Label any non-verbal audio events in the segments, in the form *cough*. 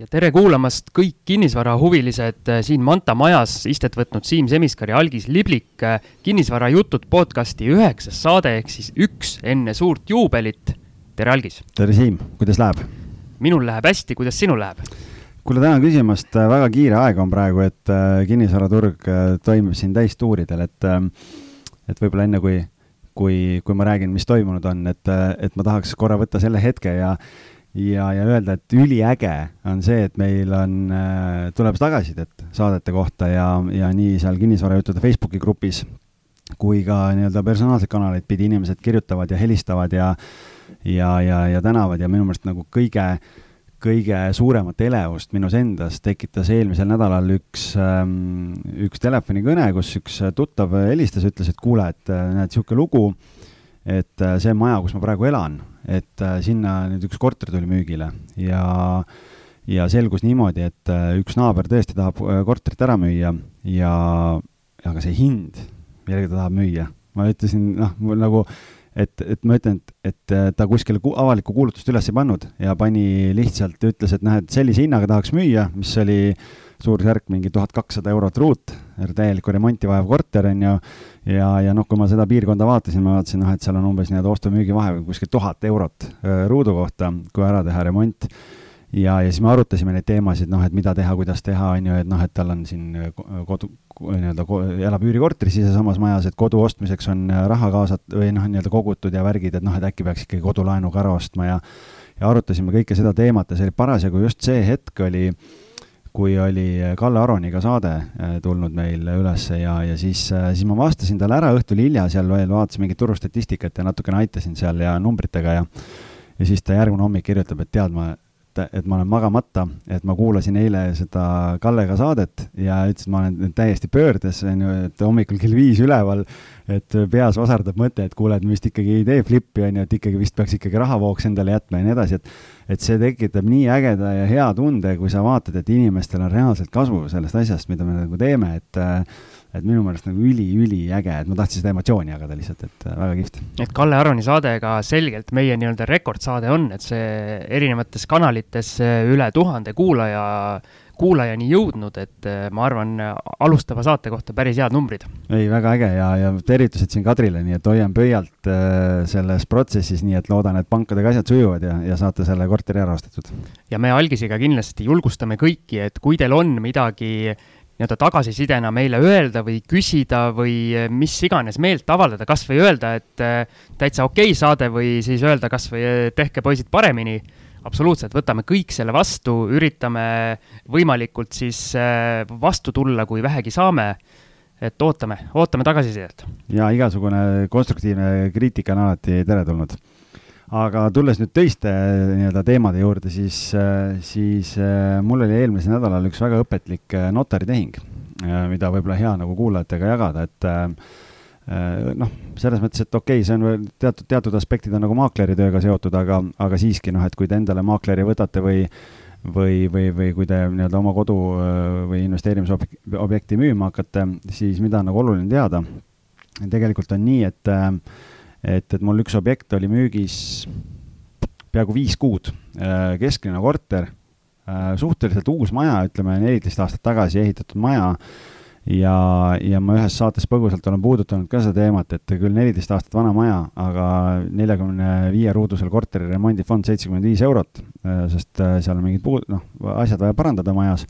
ja tere kuulamast kõik kinnisvarahuvilised äh, siin Manta majas istet võtnud Siim Semiskar ja Algis Liblik. äh, kinnisvarajutud podcasti üheksas saade ehk siis üks enne suurt juubelit. tere, Algis! tere, Siim, kuidas läheb? minul läheb hästi, kuidas sinul läheb? kuule, tänan küsimast, väga kiire aeg on praegu, et äh, kinnisvaraturg äh, toimib siin täistuuridel, et äh, et võib-olla enne, kui, kui, kui ma räägin, mis toimunud on, et, et ma tahaks korra võtta selle hetke ja ja, ja öelda, et üliäge on see, et meil on, tuleb tagasisidet saadete kohta ja, ja nii seal kinnisvarajuttude Facebooki grupis kui ka nii-öelda personaalseid kanaleid pidi inimesed kirjutavad ja helistavad ja ja, ja, ja tänavad ja minu meelest nagu kõige, kõige suuremat elevust minus endas tekitas eelmisel nädalal üks, üks telefonikõne, kus üks tuttav helistas, ütles, et kuule, et näed, niisugune lugu, et see maja, kus ma praegu elan, et sinna nüüd üks korter tuli müügile ja ja selgus niimoodi, et üks naaber tõesti tahab korterit ära müüa ja, aga see hind, millega ta tahab müüa, ma ütlesin, noh, mul nagu et, et ma ütlen, et, et ta kuskile ku, avalikku kuulutust üles ei pannud ja pani lihtsalt, ütles, et noh, et sellise hinnaga tahaks müüa, mis oli suurusjärk mingi tuhat kakssada eurot ruut, täielikku remonti vajav korter, on ju, ja, ja noh, kui ma seda piirkonda vaatasin, ma vaatasin, noh, et seal on umbes nii-öelda ostu-müügi vahe kuskil tuhat eurot ruudu kohta, kui ära teha remont. Ja, ja siis me arutasime neid teemasid, noh, et mida teha, kuidas teha, on ju, et noh, et tal on siin kodu, nii-öelda elab üürikorteris sisesamas majas, et kodu ostmiseks on raha kaasat- või noh, nii-öelda kogutud ja värgid, et noh, et äkki peaks ikkagi kodulaenuga ära ostma ja ja arutasime kõike seda teemat ja see oli parasjagu just see hetk oli, kui oli Kalle Aroniga saade tulnud meil ülesse ja, ja siis, siis ma vastasin talle ära õhtul hilja seal veel, vaatasin mingit turustatistikat ja natukene aitasin seal ja numbritega ja ja siis ta järgmine hommik kirjutab, et tead, ma et, et ma olen magamata, et ma kuulasin eile seda Kallega saadet ja ütles, et ma olen täiesti pöördes, on ju, et hommikul kell viis üleval, et peas vasardab mõte, et kuule, et me vist ikkagi ei tee flippi, on ju, et ikkagi vist peaks ikkagi rahavooks endale jätma ja nii edasi, et et see tekitab nii ägeda ja hea tunde, kui sa vaatad, et inimestel on reaalselt kasu sellest asjast, mida me nagu teeme, et et minu meelest nagu üli-üliäge, et ma tahtsin seda emotsiooni jagada lihtsalt, et väga kihvt. et Kalle Aroni saade ka selgelt meie nii-öelda rekordsaade on, et see erinevates kanalites üle tuhande kuulaja, kuulajani jõudnud, et ma arvan, alustava saate kohta päris head numbrid. ei, väga äge ja, ja tervitused siin Kadrile, nii et hoian pöialt äh, selles protsessis, nii et loodan, et pankadega asjad sujuvad ja, ja saate selle korteri ära ostetud. ja me Algisiga kindlasti julgustame kõiki, et kui teil on midagi nii-öelda tagasisidena meile öelda või küsida või mis iganes meelt avaldada, kas või öelda, et täitsa okei okay saade või siis öelda kas või tehke poisid paremini. absoluutselt, võtame kõik selle vastu, üritame võimalikult siis vastu tulla, kui vähegi saame. et ootame, ootame tagasisidet. ja igasugune konstruktiivne kriitika on alati teretulnud aga tulles nüüd teiste nii-öelda teemade juurde, siis, siis mul oli eelmisel nädalal üks väga õpetlik notaritehing, mida võib-olla hea nagu kuulajatega jagada, et noh, selles mõttes, et okei okay,, see on veel teatud, teatud aspektid on nagu maakleri tööga seotud, aga, aga siiski noh, et kui te endale maakleri võtate või või, või, või kui te nii-öelda oma kodu või investeerimisobjekti müüma hakkate, siis mida on nagu oluline teada, tegelikult on nii, et äh, et, et mul üks objekt oli müügis peaaegu viis kuud, keskline korter, suhteliselt uus maja, ütleme neliteist aastat tagasi ehitatud maja. Ja, ja ma ühes saates põgusalt olen puudutanud ka seda teemat, et küll neliteist aastat vana maja, aga neljakümne viie ruudusel korteri remondifond seitsekümmend viis eurot, sest seal on mingid puud-, noh, asjad vaja parandada majas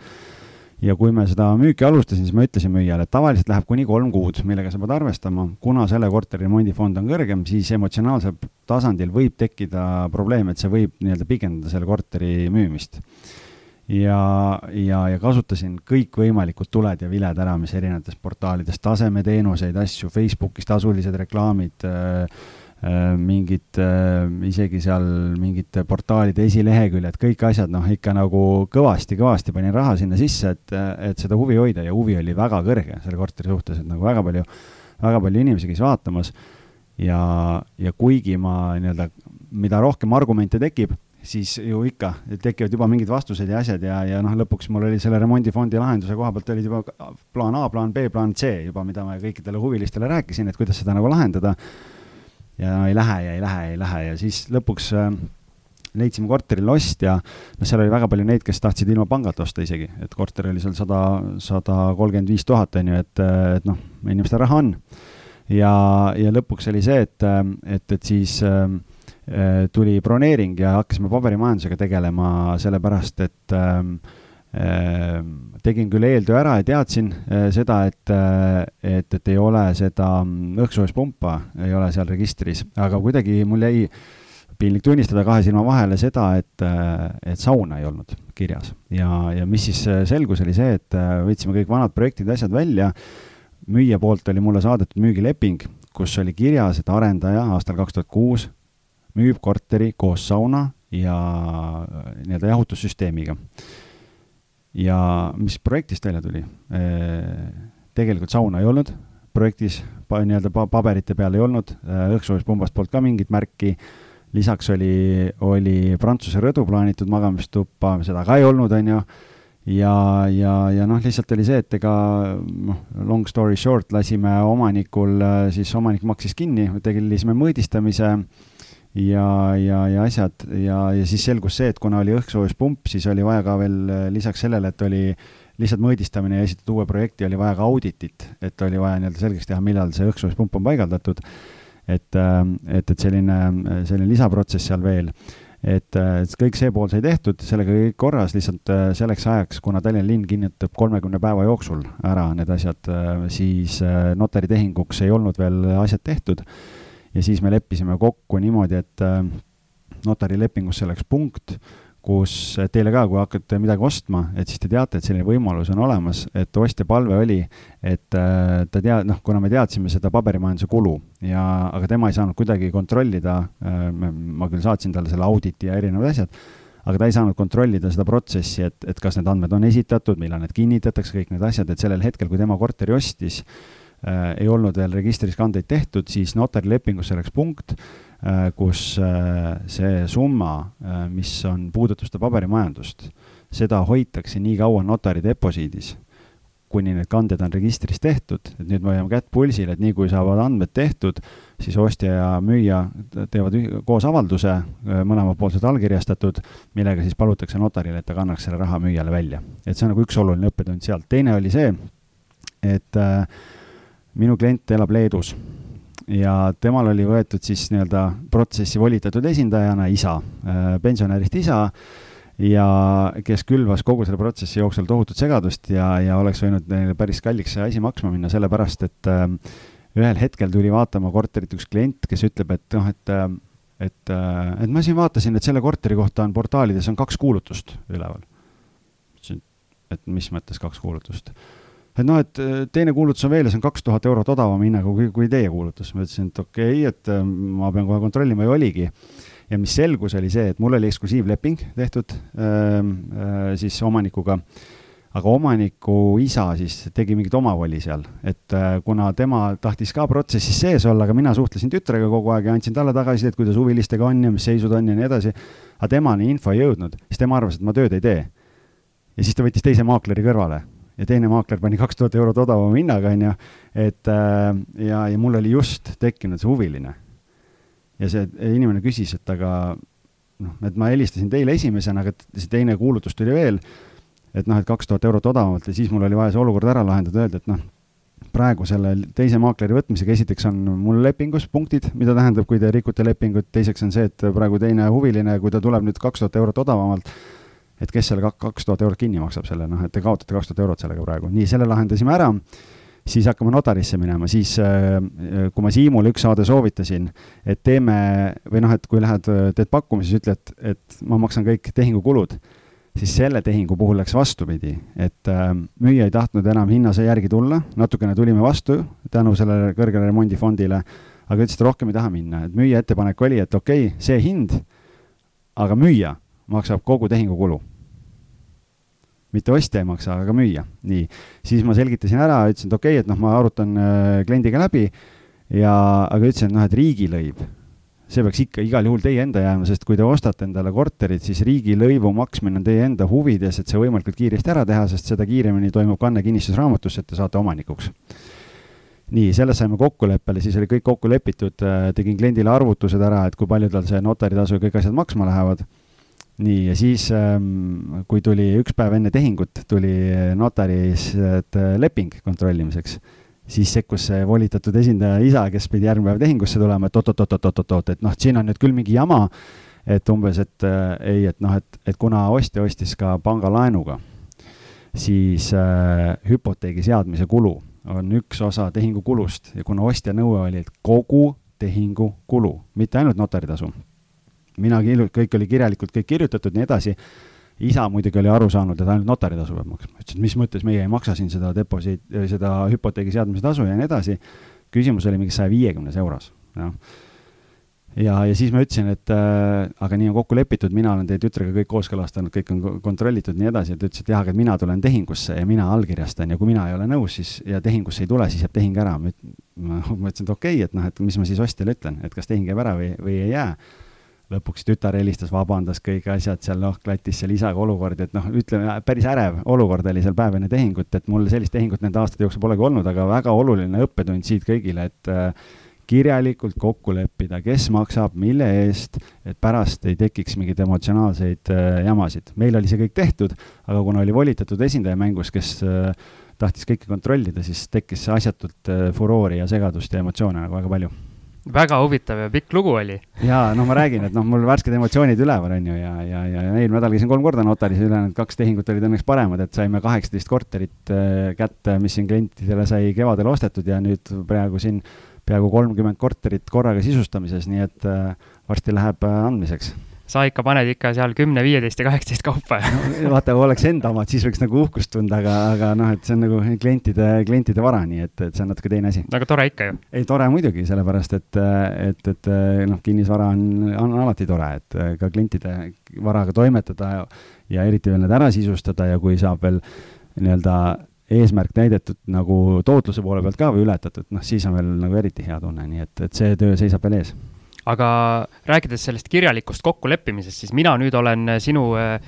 ja kui me seda müüki alustasin, siis ma ütlesin müüjale, et tavaliselt läheb kuni kolm kuud, millega sa pead arvestama, kuna selle korteri remondifond on kõrgem, siis emotsionaalsel tasandil võib tekkida probleem, et see võib nii-öelda pikendada selle korteri müümist. ja, ja, ja kasutasin kõikvõimalikud tuled ja viled ära, mis erinevates portaalides, tasemeteenuseid, asju, Facebookis tasulised reklaamid äh,, mingid isegi seal mingite portaalide esileheküljed, kõik asjad, noh, ikka nagu kõvasti-kõvasti panin raha sinna sisse, et, et seda huvi hoida ja huvi oli väga kõrge selle korteri suhtes, et nagu väga palju, väga palju inimesi käis vaatamas. ja, ja kuigi ma nii-öelda, mida rohkem argumente tekib, siis ju ikka tekivad juba mingid vastused ja asjad ja, ja noh, lõpuks mul oli selle remondifondi lahenduse koha pealt olid juba plaan A, plaan B, plaan C juba, mida ma kõikidele huvilistele rääkisin, et kuidas seda nagu lahendada ja no ei lähe ja ei lähe ja ei lähe ja siis lõpuks äh, leidsime korterile ostja, noh, seal oli väga palju neid, kes tahtsid ilma pangata osta isegi, et korter oli seal sada, sada kolmkümmend viis tuhat, on ju, et, et noh, inimestel raha on. ja, ja lõpuks oli see, et, et, et siis äh, tuli broneering ja hakkasime paberimajandusega tegelema, sellepärast et äh, tegin küll eeltöö ära ja teadsin äh, seda, et, et, et ei ole seda õhksoojuspumpa, ei ole seal registris, aga kuidagi mul jäi piinlik tunnistada kahe silma vahele seda, et, et sauna ei olnud kirjas ja, ja mis siis selgus, oli see, et võtsime kõik vanad projektid ja asjad välja. müüja poolt oli mulle saadetud müügileping, kus oli kirjas, et arendaja aastal kaks tuhat kuus müüb korteri koos sauna ja nii-öelda jahutussüsteemiga. Ja mis projektist välja tuli? tegelikult sauna ei olnud projektis, nii-öelda paberite peal ei olnud, õhksoojuspunbast polnud ka mingit märki. Lisaks oli, oli Prantsuse rõdu plaanitud magamistuppa, seda ka ei olnud, on ju, ja, ja, ja noh, lihtsalt oli see, et ega noh, long story short, lasime omanikul, siis omanik maksis kinni, tellisime mõõdistamise ja, ja, ja asjad. Ja, ja siis selgus see, et kuna oli õhksoojuspump, siis oli vaja ka veel lisaks sellele, et oli lihtsalt mõõdistamine ja esitatud uue projekti, oli vaja ka auditit, et oli vaja nii-öelda selgeks teha, millal see õhksoojuspump on paigaldatud. Et, äh, et, et selline, selline lisaprotsess seal veel. Et, äh, kõik see pool sai tehtud, sellega kõik korras, lihtsalt äh, selleks ajaks, kuna Tallinna linn kinnitab kolmekümne päeva jooksul ära need asjad, siis notaritehinguks ei olnud veel asjad tehtud. Ja siis me leppisime kokku niimoodi, et notarilepingusse läks punkt kus teile ka, kui hakkate midagi ostma, et siis te teate, et selline võimalus on olemas, et ostja palve oli, et äh, ta tea-, noh, kuna me teadsime seda paberimajanduse kulu ja, aga tema ei saanud kuidagi kontrollida äh,, ma küll saatsin talle selle auditi ja erinevad asjad, aga ta ei saanud kontrollida seda protsessi, et, et kas need andmed on esitatud, millal need kinnitatakse, kõik need asjad, et sellel hetkel, kui tema korteri ostis äh,, ei olnud veel registris kandeid tehtud, siis notarilepingusse läks punkt Äh, kus äh, see summa, äh, mis on, puudutab seda paberimajandust, seda hoitakse nii kaua notari deposiidis, kuni need kanded on registris tehtud, et nüüd me hoiame kätt pulsil, et nii kui saavad andmed tehtud, siis ostja ja müüja teevad koos avalduse, mõlemapoolsed allkirjastatud, millega siis palutakse notarile, et ta kannaks selle raha müüjale välja. et see on nagu üks oluline õppetund sealt, teine oli see, et äh, minu klient elab Leedus ja temal oli võetud siis nii-öelda protsessi volitatud esindajana isa, äh, pensionärist isa, ja kes külvas kogu selle protsessi jooksul tohutut segadust ja, ja oleks võinud neile päris kalliks see asi maksma minna, sellepärast et äh, ühel hetkel tuli vaatama korterit üks klient, kes ütleb, et noh, et äh, et, äh, et ma siin vaatasin, et selle korteri kohta on portaalides on kaks kuulutust üleval. ütlesin, et mis mõttes kaks kuulutust et noh, et äh, teine kuulutus on veel ja see on kaks tuhat eurot odavama hinnaga kui, kui teie kuulutus. ma ütlesin, et okei okay,, et äh, ma pean kohe kontrollima ja oligi. ja mis selgus, oli see, et mul oli eksklusiivleping tehtud ähm, äh, siis omanikuga, aga omaniku isa siis tegi mingit omavoli seal, et kuna tema tahtis ka protsessis sees olla, aga mina suhtlesin tütrega kogu aeg ja andsin talle tagasisidet, kuidas huvilistega on ja mis seisud on ja nii edasi, aga temani info ei jõudnud, siis tema arvas, et ma tööd ei tee. ja siis ta võttis teise maakleri kõrvale ja teine maakler pani kaks tuhat eurot odavama hinnaga, on ju, et äh, ja, ja mul oli just tekkinud see huviline. ja see inimene küsis, et aga noh, et ma helistasin teile esimesena, aga see teine kuulutus tuli veel, et noh, et kaks tuhat eurot odavamalt ja siis mul oli vaja see olukord ära lahendada, öelda, et noh, praegu selle teise maakleri võtmisega esiteks on mul lepingus punktid, mida tähendab, kui te rikute lepingut, teiseks on see, et praegu teine huviline, kui ta tuleb nüüd kaks tuhat eurot odavamalt, et kes selle kaks tuhat eurot kinni maksab selle, noh, et te kaotate kaks tuhat eurot sellega praegu, nii, selle lahendasime ära, siis hakkame notarisse minema, siis äh, kui ma Siimule üks saade soovitasin, et teeme, või noh, et kui lähed, teed pakkumise, siis ütled, et ma maksan kõik tehingukulud, siis selle tehingu puhul läks vastupidi, et äh, müüja ei tahtnud enam hinnase järgi tulla, natukene tulime vastu tänu sellele kõrgele remondifondile, aga ütles, et rohkem ei taha minna, et müüja ettepanek oli, et okei okay,, see hind, aga müüja maksab kogu tehingukulu mitte ostja ei maksa, aga müüja, nii. siis ma selgitasin ära, ütlesin, et okei okay,, et noh, ma arutan äh, kliendiga läbi ja, aga ütlesin, et noh, et riigilõiv, see peaks ikka igal juhul teie enda jääma, sest kui te ostate endale korterit, siis riigilõivu maksmine on teie enda huvides, et see võimalikult kiiresti ära teha, sest seda kiiremini toimub kanne kinnistusraamatusse, et te saate omanikuks. nii, selles saime kokkuleppele, siis oli kõik kokku lepitud, äh, tegin kliendile arvutused ära, et kui palju tal see notaritasu ja kõik asjad maksma lähevad nii, ja siis, ähm, kui tuli üks päev enne tehingut, tuli notaris leping kontrollimiseks, siis sekkus see volitatud esindaja isa, kes pidi järgmine päev tehingusse tulema, et oot-oot-oot-oot-oot, et noh, siin on nüüd küll mingi jama, et umbes, et äh, ei, et noh, et, et kuna ostja ostis ka pangalaenuga, siis äh, hüpoteegi seadmise kulu on üks osa tehingu kulust ja kuna ostja nõue oli, et kogu tehingu kulu, mitte ainult notaritasu mina, kõik oli kirjalikult kõik kirjutatud, nii edasi. isa muidugi oli aru saanud, et ainult notaritasu peab maksma. ütles, et mis mõttes meie ei maksa siin seda deposiit, seda hüpoteegi seadmise tasu ja nii edasi. küsimus oli mingi saja viiekümnes euros, jah ja, ja siis ma ütlesin, et äh, aga nii on kokku lepitud, mina olen teie tütrega kõik kooskõlastanud, kõik on kontrollitud, nii edasi, et ütles, et jah, aga mina tulen tehingusse ja mina allkirjastan ja kui mina ei ole nõus, siis ja tehingusse ei tule, siis jääb tehing ära. ma mõtlesin, et okei okay,, et noh, et mis ma siis ostjale ütlen, et kas tehing jääb ära või, või ei jää lõpuks tütar helistas, vabandas kõik asjad seal, noh, klattis seal isaga olukordi, et noh, ütleme, päris ärev olukord oli seal päev enne tehingut, et mul sellist tehingut nende aastate jooksul polegi olnud, aga väga oluline õppetund siit kõigile, et äh, kirjalikult kokku leppida, kes maksab, mille eest, et pärast ei tekiks mingeid emotsionaalseid äh, jamasid. meil oli see kõik tehtud, aga kuna oli volitatud esindaja mängus, kes äh, tahtis kõike kontrollida, siis tekkis asjatult furoori ja segadust ja emotsioone nagu väga palju väga huvitav ja pikk lugu oli. ja noh, ma räägin, et noh, mul värsked emotsioonid üleval on ju ja, ja, ja, eelmine nädal käisin kolm korda notaris ülejäänud kaks tehingut olid õnneks paremad, et saime kaheksateist korterit äh, kätte, mis siin klientidele sai kevadel ostetud ja nüüd praegu siin peaaegu kolmkümmend korterit korraga sisustamises, nii et äh, varsti läheb äh, andmiseks sa ikka paned ikka seal kümne, viieteist ja kaheksateist kaupa no, vaata, kui oleks enda omad, siis võiks nagu uhkust tunda, aga, aga noh, et see on nagu klientide, klientide vara, nii et, et see on natuke teine asi. aga tore ikka ju. ei, tore muidugi, sellepärast et, et, et noh, kinnisvara on, on alati tore, et ka klientide varaga toimetada ja, ja eriti veel need ära sisustada ja kui saab veel nii-öelda eesmärk täidetud nagu tootluse poole pealt ka või ületatud, noh, siis on veel nagu eriti hea tunne, nii et, et see töö seisab veel ees aga rääkides sellest kirjalikust kokkuleppimisest, siis mina nüüd olen äh, sinu äh,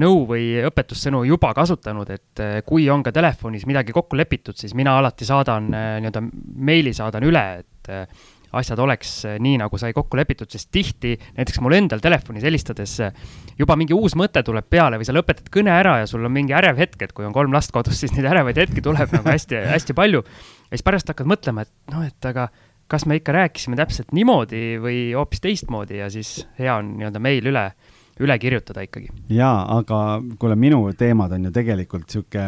nõu või õpetussõnu juba kasutanud, et äh, kui on ka telefonis midagi kokku lepitud, siis mina alati saadan nii-öelda meili saadan üle, et asjad oleks nii, nagu sai kokku lepitud, sest tihti näiteks mul endal telefonis helistades juba mingi uus mõte tuleb peale või sa lõpetad kõne ära ja sul on mingi ärev hetk, et kui on kolm last kodus, siis neid ärevaid hetki tuleb nagu hästi-hästi palju. ja siis pärast hakkad mõtlema, et noh, et aga kas me ikka rääkisime täpselt niimoodi või hoopis teistmoodi ja siis hea on nii-öelda meil üle, üle kirjutada ikkagi. jaa, aga kuule, minu teemad on ju tegelikult sihuke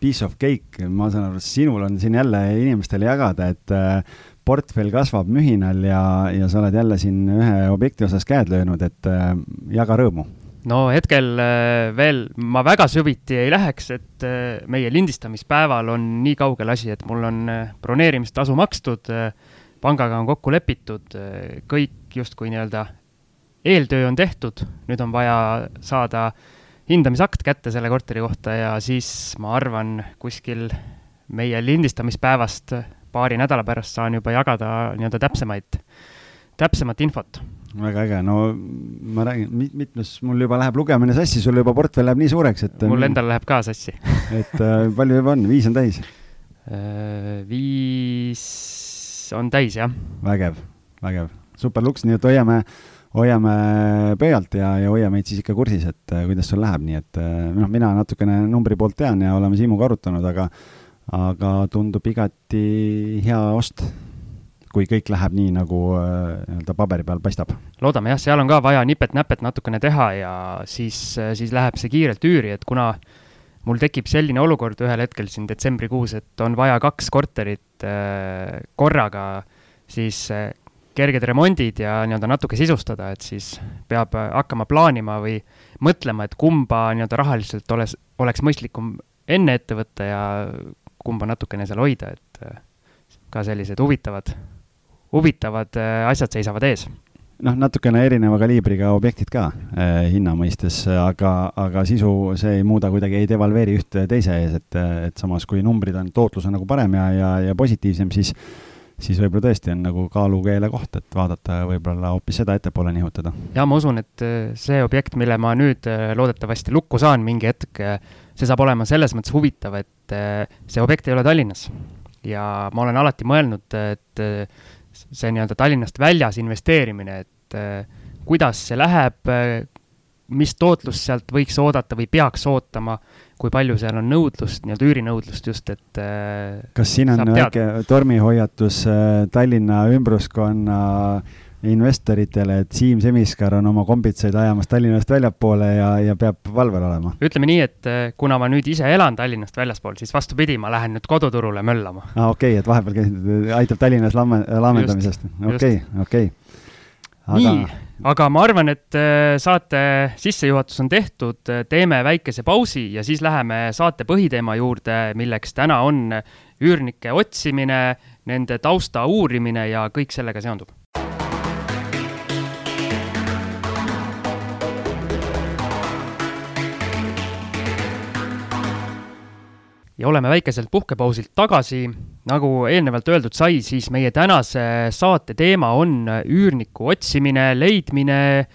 piece of cake, ma saan aru, sinul on siin jälle inimestele jagada, et äh, portfell kasvab mühinal ja, ja sa oled jälle siin ühe objekti osas käed löönud, et äh, jaga rõõmu no hetkel äh, veel ma väga süviti ei läheks, et meie lindistamispäeval on nii kaugel asi, et mul on broneerimistasu makstud pangaga on kokku lepitud, kõik justkui nii-öelda eeltöö on tehtud, nüüd on vaja saada hindamisakt kätte selle korteri kohta ja siis ma arvan, kuskil meie lindistamispäevast paari nädala pärast saan juba jagada nii-öelda täpsemaid, täpsemat infot. väga äge, no ma räägin, mitmes mul juba läheb lugemine sassi, sul juba portfell läheb nii suureks, et mul endal läheb ka sassi et äh, palju juba on, viis on täis? Äh, viis on täis, jah. vägev, vägev, super luks, nii et hoiame, hoiame pöialt ja, ja hoia meid siis ikka kursis, et äh, kuidas sul läheb, nii et äh, noh, mina natukene numbri poolt tean ja oleme Siimuga arutanud, aga, aga tundub igati hea ost kui kõik läheb nii, nagu äh, nii-öelda paberi peal paistab. loodame jah, seal on ka vaja nipet-näpet natukene teha ja siis, siis läheb see kiirelt üüri, et kuna mul tekib selline olukord ühel hetkel siin detsembrikuus, et on vaja kaks korterit äh, korraga siis äh, kerged remondid ja nii-öelda natuke sisustada, et siis peab äh, hakkama plaanima või mõtlema, et kumba nii-öelda rahaliselt oleks, oleks mõistlikum enne ette võtta ja kumba natukene seal hoida, et ka sellised huvitavad, huvitavad asjad seisavad ees noh, natukene erineva kaliibriga objektid ka eh, hinna mõistes, aga, aga sisu see ei muuda kuidagi, ei devalveeri ühte teise ees, et, et samas kui numbrid on, tootlus on nagu parem ja, ja, ja positiivsem, siis siis võib-olla tõesti on nagu kaalukeele koht, et vaadata võib-olla hoopis seda ettepoole nihutada. ja ma usun, et eh, see objekt, mille ma nüüd eh, loodetavasti lukku saan mingi hetk, see saab olema selles mõttes huvitav, et see objekt ei ole Tallinnas. ja ma olen alati mõelnud, et see nii-öelda Tallinnast väljas investeerimine, et äh, kuidas see läheb, äh, mis tootlust sealt võiks oodata või peaks ootama, kui palju seal on nõudlust, nii-öelda üürinõudlust just, et äh, kas siin on väike tormihoiatus Tallinna ümbruskonna investoritele, et Siim Semiskar on oma kombitsaid ajamas Tallinnast väljapoole ja, ja peab valvel olema? ütleme nii, et kuna ma nüüd ise elan Tallinnast väljaspool, siis vastupidi, ma lähen nüüd koduturule möllama. aa, okei okay,, et vahepeal käisid, aitab Tallinnas lamme, laamendamisest. okei, okei. Aga... nii, aga ma arvan, et äh, saate sissejuhatus on tehtud, teeme väikese pausi ja siis läheme saate põhiteema juurde, milleks täna on üürnike otsimine, nende tausta uurimine ja kõik sellega seondub ja oleme väikeselt puhkepausilt tagasi. nagu eelnevalt öeldud sai, siis meie tänase saate teema on üürniku otsimine, leidmine,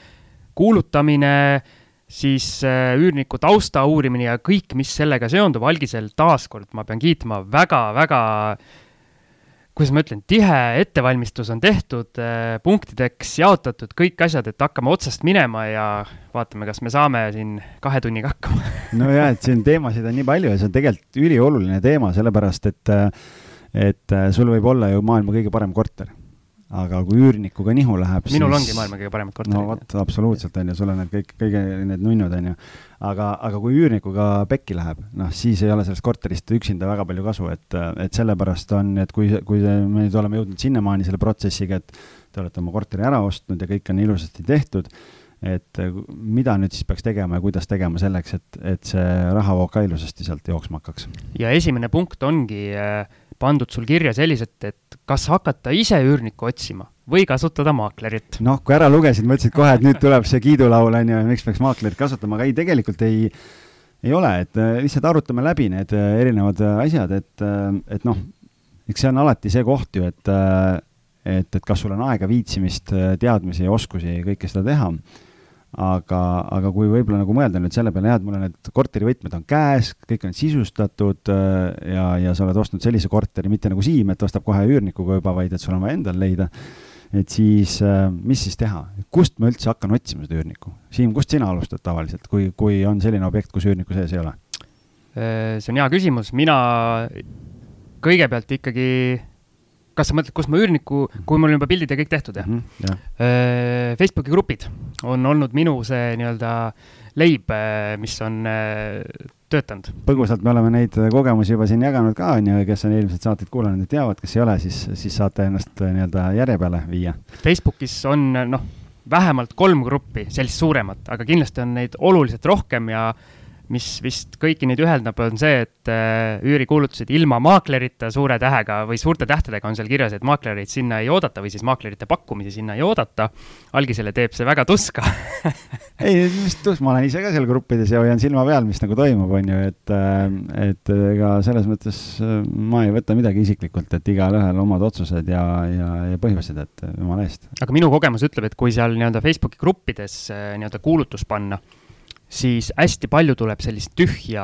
kuulutamine, siis äh, üürniku tausta uurimine ja kõik, mis sellega seondub. algisel taaskord ma pean kiitma väga-väga kuidas ma ütlen, tihe ettevalmistus on tehtud, äh, punktideks jaotatud kõik asjad, et hakkame otsast minema ja vaatame, kas me saame siin kahe tunniga hakkama. *laughs* No ja, et siin teemasid on nii palju ja see on tegelikult ülioluline teema, sellepärast et, äh, et äh, sul võib olla ju maailma kõige parem korter aga kui üürnikuga nihu läheb, minul siis... ongi maailma kõige paremad korterid. no vot, absoluutselt, on ju, sul on need kõik, kõige need nunnud, on ju. aga, aga kui üürnikuga pekki läheb, noh, siis ei ole sellest korterist üksinda väga palju kasu, et, et sellepärast on, et kui, kui me nüüd oleme jõudnud sinnamaani selle protsessiga, et te olete oma korteri ära ostnud ja kõik on ilusasti tehtud, et mida nüüd siis peaks tegema ja kuidas tegema selleks, et, et see rahavoog ka ilusasti sealt jooksma hakkaks? ja esimene punkt ongi äh, pandud sul kirja selliselt, et kas hakata ise üürnikku otsima või kasutada maaklerit? noh, kui ära lugesid, mõtlesid kohe, et nüüd tuleb see kiidulaul, on ju, miks peaks maaklerit kasutama, aga ei, tegelikult ei, ei ole, et äh, lihtsalt arutame läbi need äh, erinevad äh, asjad, et, et noh, eks see on alati see koht ju, et, et, et kas sul on aega, viitsimist, teadmisi ja oskusi kõike seda teha aga, aga kui võib-olla nagu mõelda nüüd selle peale, jah, et mul on need korterivõtmed on käes, kõik on sisustatud äh, ja, ja sa oled ostnud sellise korteri, mitte nagu Siim, et ostab kohe üürnikuga juba, vaid et sul on vaja endal leida, et siis äh, mis siis teha, kust ma üldse hakkan otsima seda üürnikku? Siim, kust sina alustad tavaliselt, kui, kui on selline objekt, kus üürnikku sees ei ole? Äh, see on hea küsimus, mina kõigepealt ikkagi kas sa mõtled, kus ma üürniku, kui mul on juba pildid ja kõik tehtud, jah mm? -hmm, jah. Facebooki grupid on olnud minu see nii-öelda leib, mis on töötanud. põgusalt me oleme neid kogemusi juba siin jaganud ka, on ju, kes on eelmised saateid kuulanud ja teavad, kes ei ole, siis, siis saate ennast nii-öelda järje peale viia. Facebookis on noh, vähemalt kolm gruppi, sellist suuremat, aga kindlasti on neid oluliselt rohkem ja äh, mis vist kõiki neid ühendab, on see, et äh, üürikuulutused ilma maaklerita suure tähega või suurte tähtedega on seal kirjas, et maaklereid sinna ei oodata või siis maaklerite pakkumisi sinna ei oodata. algisele teeb see väga tuska *laughs* ei, mis tusk, ma olen ise ka seal gruppides ja hoian silma peal, mis nagu toimub, on ju, et, äh, et ega selles mõttes äh, ma ei võta midagi isiklikult, et igalühel omad otsused ja, ja, ja põhjused, et jumala eest. aga minu kogemus ütleb, et kui seal nii-öelda Facebooki gruppides nii-öelda kuulutus panna siis hästi palju tuleb sellist tühja,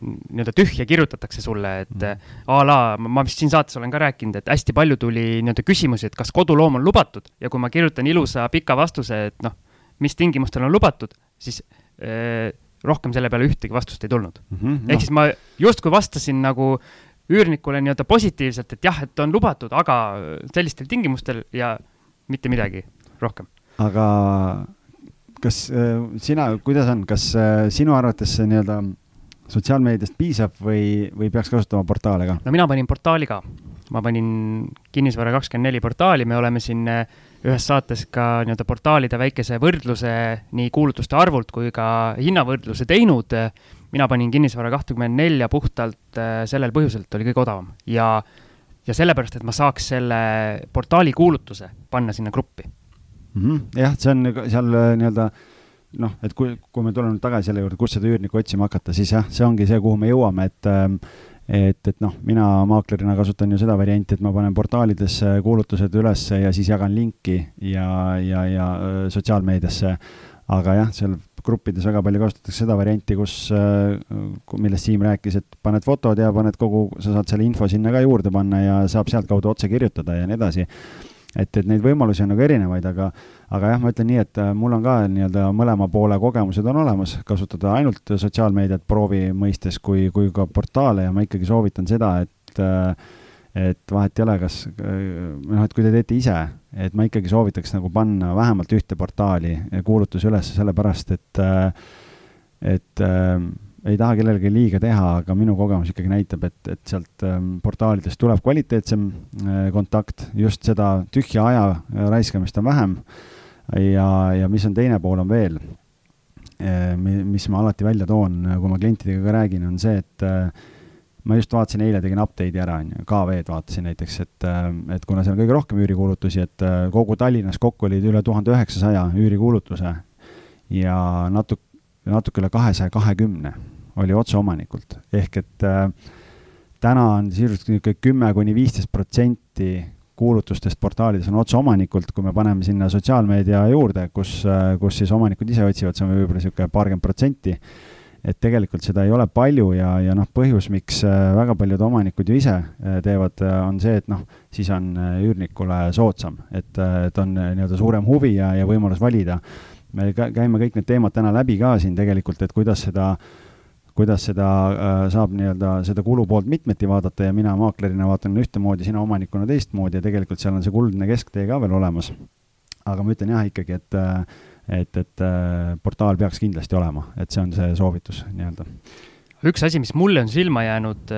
nii-öelda tühja kirjutatakse sulle, et mm. a la, ma vist siin saates olen ka rääkinud, et hästi palju tuli nii-öelda küsimusi, et kas koduloom on lubatud ja kui ma kirjutan ilusa pika vastuse, et noh, mis tingimustel on lubatud, siis eh, rohkem selle peale ühtegi vastust ei tulnud mm. -hmm, no. ehk siis ma justkui vastasin nagu üürnikule nii-öelda positiivselt, et jah, et on lubatud, aga sellistel tingimustel ja mitte midagi rohkem. aga kas äh, sina, kuidas on, kas äh, sinu arvates see nii-öelda sotsiaalmeediast piisab või, või peaks kasutama portaale ka? no mina panin portaali ka. ma panin Kinnisvara kakskümmend neli portaali, me oleme siin äh, ühes saates ka nii-öelda portaalide väikese võrdluse nii kuulutuste arvult kui ka hinnavõrdluse teinud. mina panin Kinnisvara kahtekümmend nelja puhtalt sellel põhjusel, et oli kõige odavam ja, ja sellepärast, et ma saaks selle portaali kuulutuse panna sinna gruppi mm. -hmm. jah, see on seal äh, nii-öelda noh, et kui, kui me tuleme tagasi selle juurde, kust seda üürnikku otsima hakata, siis jah, see ongi see, kuhu me jõuame, et ähm, et, et noh, mina maaklerina kasutan ju seda varianti, et ma panen portaalidesse kuulutused üles ja siis jagan linki ja, ja, ja äh, sotsiaalmeediasse. aga jah, seal gruppides väga palju kasutatakse seda varianti, kus, äh, millest Siim rääkis, et paned fotod ja paned kogu, sa saad selle info sinna ka juurde panna ja saab sealtkaudu otse kirjutada ja nii edasi et, et neid võimalusi on nagu erinevaid, aga, aga jah, ma ütlen nii, et mul on ka nii-öelda mõlema poole kogemused on olemas, kasutada ainult sotsiaalmeediat proovi mõistes kui, kui ka portaale ja ma ikkagi soovitan seda, et et vahet ei ole, kas noh, et kui te teete ise, et ma ikkagi soovitaks nagu panna vähemalt ühte portaali kuulutusi üles, sellepärast et et äh, ei taha kellelegi liiga teha, aga minu kogemus ikkagi näitab, et, et sealt ähm, portaalidest tuleb kvaliteetsem äh, kontakt, just seda tühja aja äh, raiskamist on vähem. ja, ja mis on teine pool, on veel, äh, mis ma alati välja toon, kui ma klientidega ka räägin, on see, et ma just vaatasin, eile tegin update'i ära, on ju, KV-d vaatasin näiteks, et, et kuna seal on kõige rohkem üürikuulutusi, et kogu Tallinnas kokku olid üle tuhande üheksasaja üürikuulutuse ja natuke, natuke üle kahesaja kahekümne oli otseomanikult, ehk et äh, täna on sisuliselt niisugune kümme kuni viisteist protsenti kuulutustest portaalides on otseomanikult, kui me paneme sinna sotsiaalmeedia juurde, kus, äh, kus siis omanikud ise otsivad, see on võib-olla niisugune paarkümmend protsenti. et tegelikult seda ei ole palju ja, ja noh, põhjus, miks äh, väga paljud omanikud ju ise äh, teevad, on see, et noh, siis on üürnikule soodsam, et, et on nii-öelda suurem huvi ja, ja võimalus valida. Me käime kõik need teemad täna läbi ka siin tegelikult, et kuidas seda kuidas seda äh, saab nii-öelda seda kulupoolt mitmeti vaadata ja mina maaklerina vaatan ühtemoodi, sina omanikuna teistmoodi ja tegelikult seal on see kuldne kesktee ka veel olemas. aga ma ütlen jah ikkagi, et, äh, et, et äh, portaal peaks kindlasti olema, et see on see soovitus nii-öelda. üks asi, mis mulle on silma jäänud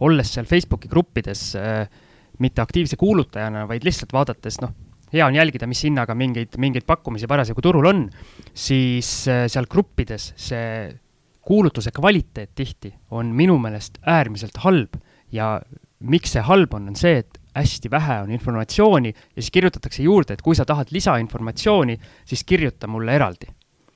olles seal Facebooki gruppides mitte aktiivse kuulutajana, vaid lihtsalt vaadates, noh, hea on jälgida, mis hinnaga mingeid, mingeid pakkumisi parasjagu turul on, siis äh, seal gruppides see kuulutuse kvaliteet tihti on minu meelest äärmiselt halb ja miks see halb on, on see, et hästi vähe on informatsiooni ja siis kirjutatakse juurde, et kui sa tahad lisainformatsiooni, siis kirjuta mulle eraldi.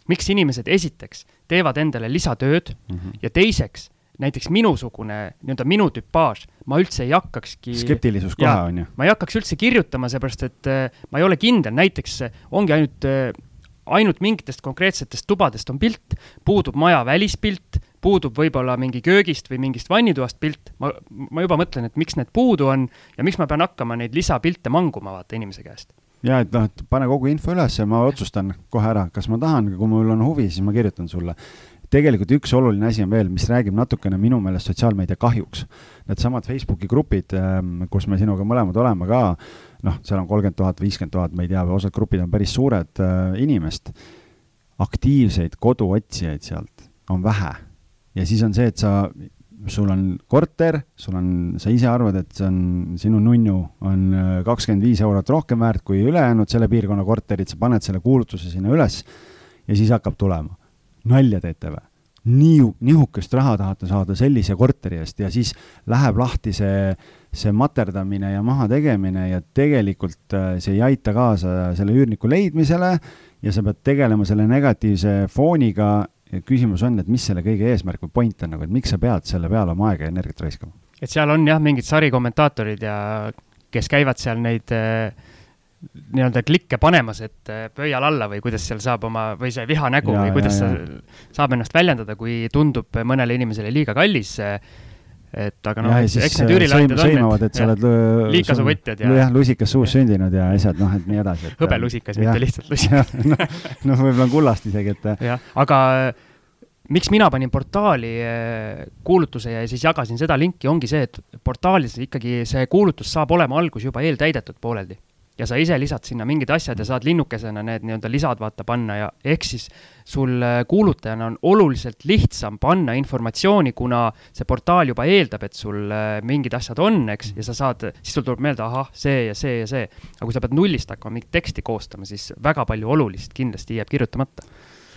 miks inimesed esiteks teevad endale lisatööd mm -hmm. ja teiseks, näiteks minusugune, nii-öelda minu tüpaaž, ma üldse ei hakkakski. skeptilisus kohe on ju. ma ei hakkaks üldse kirjutama, seepärast et äh, ma ei ole kindel, näiteks ongi ainult äh, ainult mingitest konkreetsetest tubadest on pilt, puudub maja välispilt, puudub võib-olla mingi köögist või mingist vannitoast pilt, ma, ma juba mõtlen, et miks need puudu on ja miks ma pean hakkama neid lisapilte manguma, vaata, inimese käest. ja et noh, et pane kogu info üles ja ma otsustan kohe ära, kas ma tahan, kui mul on huvi, siis ma kirjutan sulle tegelikult üks oluline asi on veel, mis räägib natukene minu meelest sotsiaalmeedia kahjuks. Needsamad Facebooki grupid, ähm, kus me sinuga mõlemad oleme ka, noh, seal on kolmkümmend tuhat, viiskümmend tuhat, ma ei tea, osad grupid on päris suured äh, inimest. aktiivseid koduotsijaid sealt on vähe ja siis on see, et sa, sul on korter, sul on, sa ise arvad, et see on, sinu nunnu on äh, kakskümmend viis eurot rohkem väärt kui ülejäänud selle piirkonna korterid, sa paned selle kuulutuse sinna üles ja siis hakkab tulema nalja teete või? nii, nihukest raha tahate saada sellise korteri eest ja siis läheb lahti see, see materdamine ja mahategemine ja tegelikult äh, see ei aita kaasa selle üürniku leidmisele ja sa pead tegelema selle negatiivse fooniga. küsimus on, et mis selle kõige eesmärk või point on nagu, et miks sa pead selle peale oma aega ja energiat raiskama? et seal on jah, mingid sarikommentaatorid ja kes käivad seal neid äh, nii-öelda klikke panemas, et äh, pöial alla või kuidas seal saab oma, või see vihanägu ja, või kuidas ja, ja. saab ennast väljendada, kui tundub mõnele inimesele liiga kallis. et aga noh, eks need äh, üürilahendid on. sõimavad, et sa oled liigkasuvõtjad ja. jah, lusikas suus sündinud ja asjad, noh, et nii edasi. hõbelusikas, mitte lihtsalt *laughs* lusikas. noh, noh võib-olla on kullast isegi, et. jah, aga miks mina panin portaali kuulutuse ja siis jagasin seda linki, ongi see, et portaalis ikkagi see kuulutus saab olema algus juba eeltäidetud pooleldi ja sa ise lisad sinna mingid asjad ja saad linnukesena need nii-öelda lisad vaata panna ja ehk siis sul äh, kuulutajana on oluliselt lihtsam panna informatsiooni, kuna see portaal juba eeldab, et sul äh, mingid asjad on, eks, ja sa saad, siis sul tuleb meelde, ahah, see ja see ja see. aga kui sa pead nullist hakkama mingit teksti koostama, siis väga palju olulist kindlasti jääb kirjutamata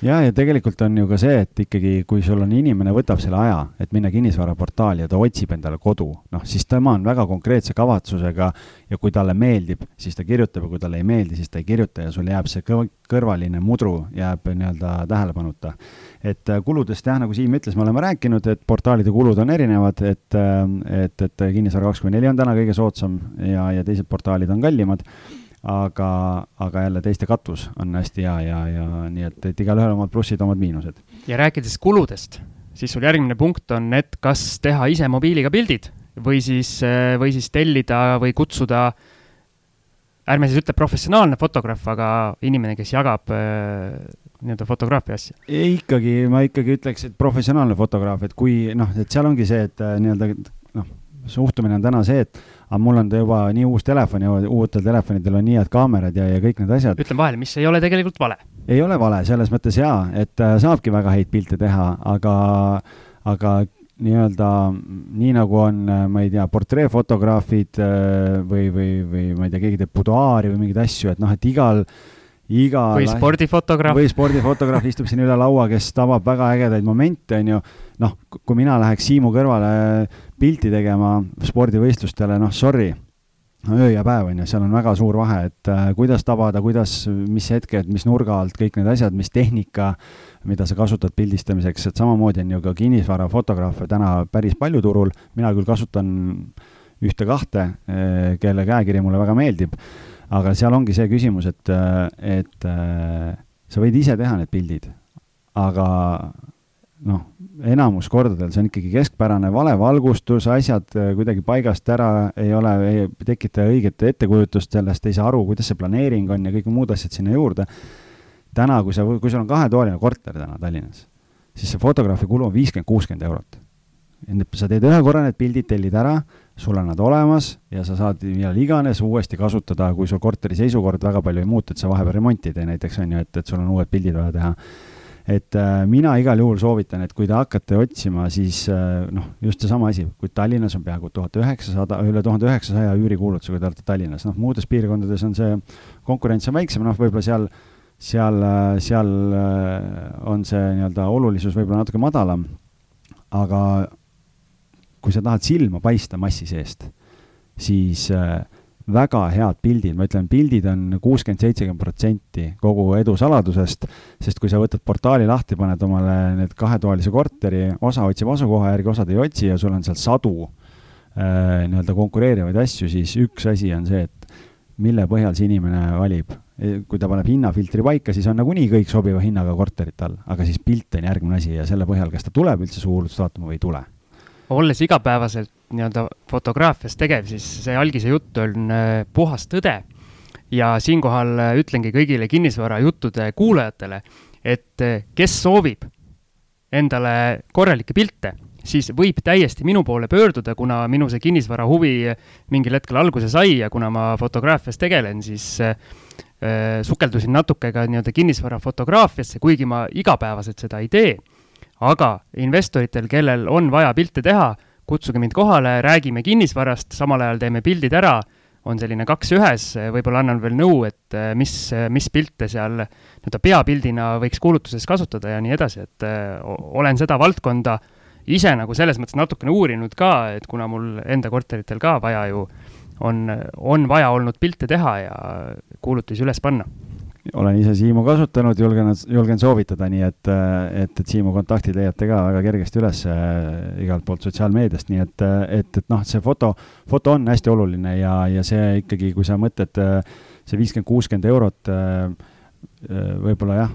ja, ja tegelikult on ju ka see, et ikkagi, kui sul on inimene võtab selle aja, et minna kinnisvaraportaali ja ta otsib endale kodu, noh, siis tema on väga konkreetse kavatsusega ja kui talle meeldib, siis ta kirjutab ja kui talle ei meeldi, siis ta ei kirjuta ja sul jääb see kõrvaline mudru jääb nii-öelda tähelepanuta. et äh, kuludest jah, nagu Siim ütles, me oleme rääkinud, et portaalide kulud on erinevad, et, äh, et, et Kinnisvara kakskümmend neli on täna kõige soodsam ja, ja teised portaalid on kallimad aga, aga jälle teiste katvus on hästi hea ja, ja nii et, et igalühel omad plussid, omad miinused. ja rääkides kuludest, siis sul järgmine punkt on, et kas teha ise mobiiliga pildid või siis, või siis tellida või kutsuda ärme siis ütle professionaalne fotograaf, aga inimene, kes jagab äh, nii-öelda fotograafia asja? ikkagi, ma ikkagi ütleks, et professionaalne fotograaf, et kui noh, et seal ongi see, et äh, nii-öelda noh, suhtumine on täna see, et aga mul on ta juba nii uus telefon ja uutel telefonidel on nii head kaamerad ja, ja kõik need asjad. ütlen vahele, mis ei ole tegelikult vale. ei ole vale, selles mõttes jaa, et äh, saabki väga häid pilte teha, aga, aga nii-öelda nii nagu on, ma ei tea, portreefotograafid äh, või, või, või ma ei tea, keegi teeb buduaari või mingeid asju, et noh, et igal, iga või spordifotograaf. või spordifotograaf istub siin üle laua, kes tabab väga ägedaid momente, on ju. Noh, kui mina läheks Siimu kõrvale pilti tegema spordivõistlustele, noh, sorry öö ja päev on ju, seal on väga suur vahe, et äh, kuidas tabada, kuidas, mis hetked, mis nurga alt, kõik need asjad, mis tehnika, mida sa kasutad pildistamiseks, et samamoodi on ju ka kinnisvarafotograafe täna päris palju turul, mina küll kasutan ühte-kahte, äh, kelle käekiri mulle väga meeldib, aga seal ongi see küsimus, et, äh, et äh, sa võid ise teha need pildid, aga noh, enamus kordadel see on ikkagi keskpärane valevalgustus, asjad äh, kuidagi paigast ära ei ole, ei tekita õiget ettekujutust sellest, ei saa aru, kuidas see planeering on ja kõik muud asjad sinna juurde. täna, kui sa, kui sul on kahetoaline korter täna Tallinnas, siis see fotograafi kulu on viiskümmend, kuuskümmend eurot. sa teed ühe korra need pildid, tellid ära, sul on nad olemas ja sa saad millal iganes uuesti kasutada, kui sul korteri seisukord väga palju ei muutu, et sa vahepeal remonti ei tee näiteks, on ju, et, et sul on uued pildid vaja teha et äh, mina igal juhul soovitan, et kui te hakkate otsima, siis äh, noh, just seesama asi, kui Tallinnas on peaaegu tuhat üheksasada, üle tuhande üheksasaja üürikuulutuse, kui te olete Tallinnas, noh, muudes piirkondades on see konkurents on väiksem, noh, võib-olla seal, seal, seal äh, on see nii-öelda olulisus võib-olla natuke madalam, aga kui sa tahad silma paista massi seest, siis äh, väga head pildid, ma ütlen, pildid on kuuskümmend, seitsekümmend protsenti kogu edu saladusest, sest kui sa võtad portaali lahti, paned omale need kahetoalise korteri, osa otsib asukoha järgi, osad ei otsi ja sul on seal sadu äh, nii-öelda konkureerivaid asju, siis üks asi on see, et mille põhjal see inimene valib. E, kui ta paneb hinnafiltri paika, siis on nagunii kõik sobiva hinnaga korterid tal, aga siis pilt on järgmine asi ja selle põhjal, kas ta tuleb üldse su kuulutust vaatama või ei tule olles igapäevaselt nii-öelda fotograafias tegev, siis see algise jutt on äh, puhas tõde. ja siinkohal äh, ütlengi kõigile kinnisvarajuttude kuulajatele, et äh, kes soovib endale korralikke pilte, siis võib täiesti minu poole pöörduda, kuna minu see kinnisvara huvi mingil hetkel alguse sai ja kuna ma fotograafias tegelen, siis äh, sukeldusin natuke ka nii-öelda kinnisvara fotograafiasse, kuigi ma igapäevaselt seda ei tee aga investoritel, kellel on vaja pilte teha, kutsuge mind kohale, räägime kinnisvarast, samal ajal teeme pildid ära, on selline kaks ühes, võib-olla annan veel nõu, et eh, mis, mis pilte seal nii-öelda peapildina võiks kuulutuses kasutada ja nii edasi, et eh, olen seda valdkonda ise nagu selles mõttes natukene uurinud ka, et kuna mul enda korteritel ka vaja ju on, on vaja olnud pilte teha ja kuulutusi üles panna olen ise Siimu kasutanud, julgen, julgen soovitada, nii et, et, et Siimu kontaktid leiate ka väga kergesti üles äh, igalt poolt sotsiaalmeediast, nii et, et, et noh, see foto, foto on hästi oluline ja, ja see ikkagi, kui sa mõtled, see viiskümmend, kuuskümmend eurot äh, võib-olla jah,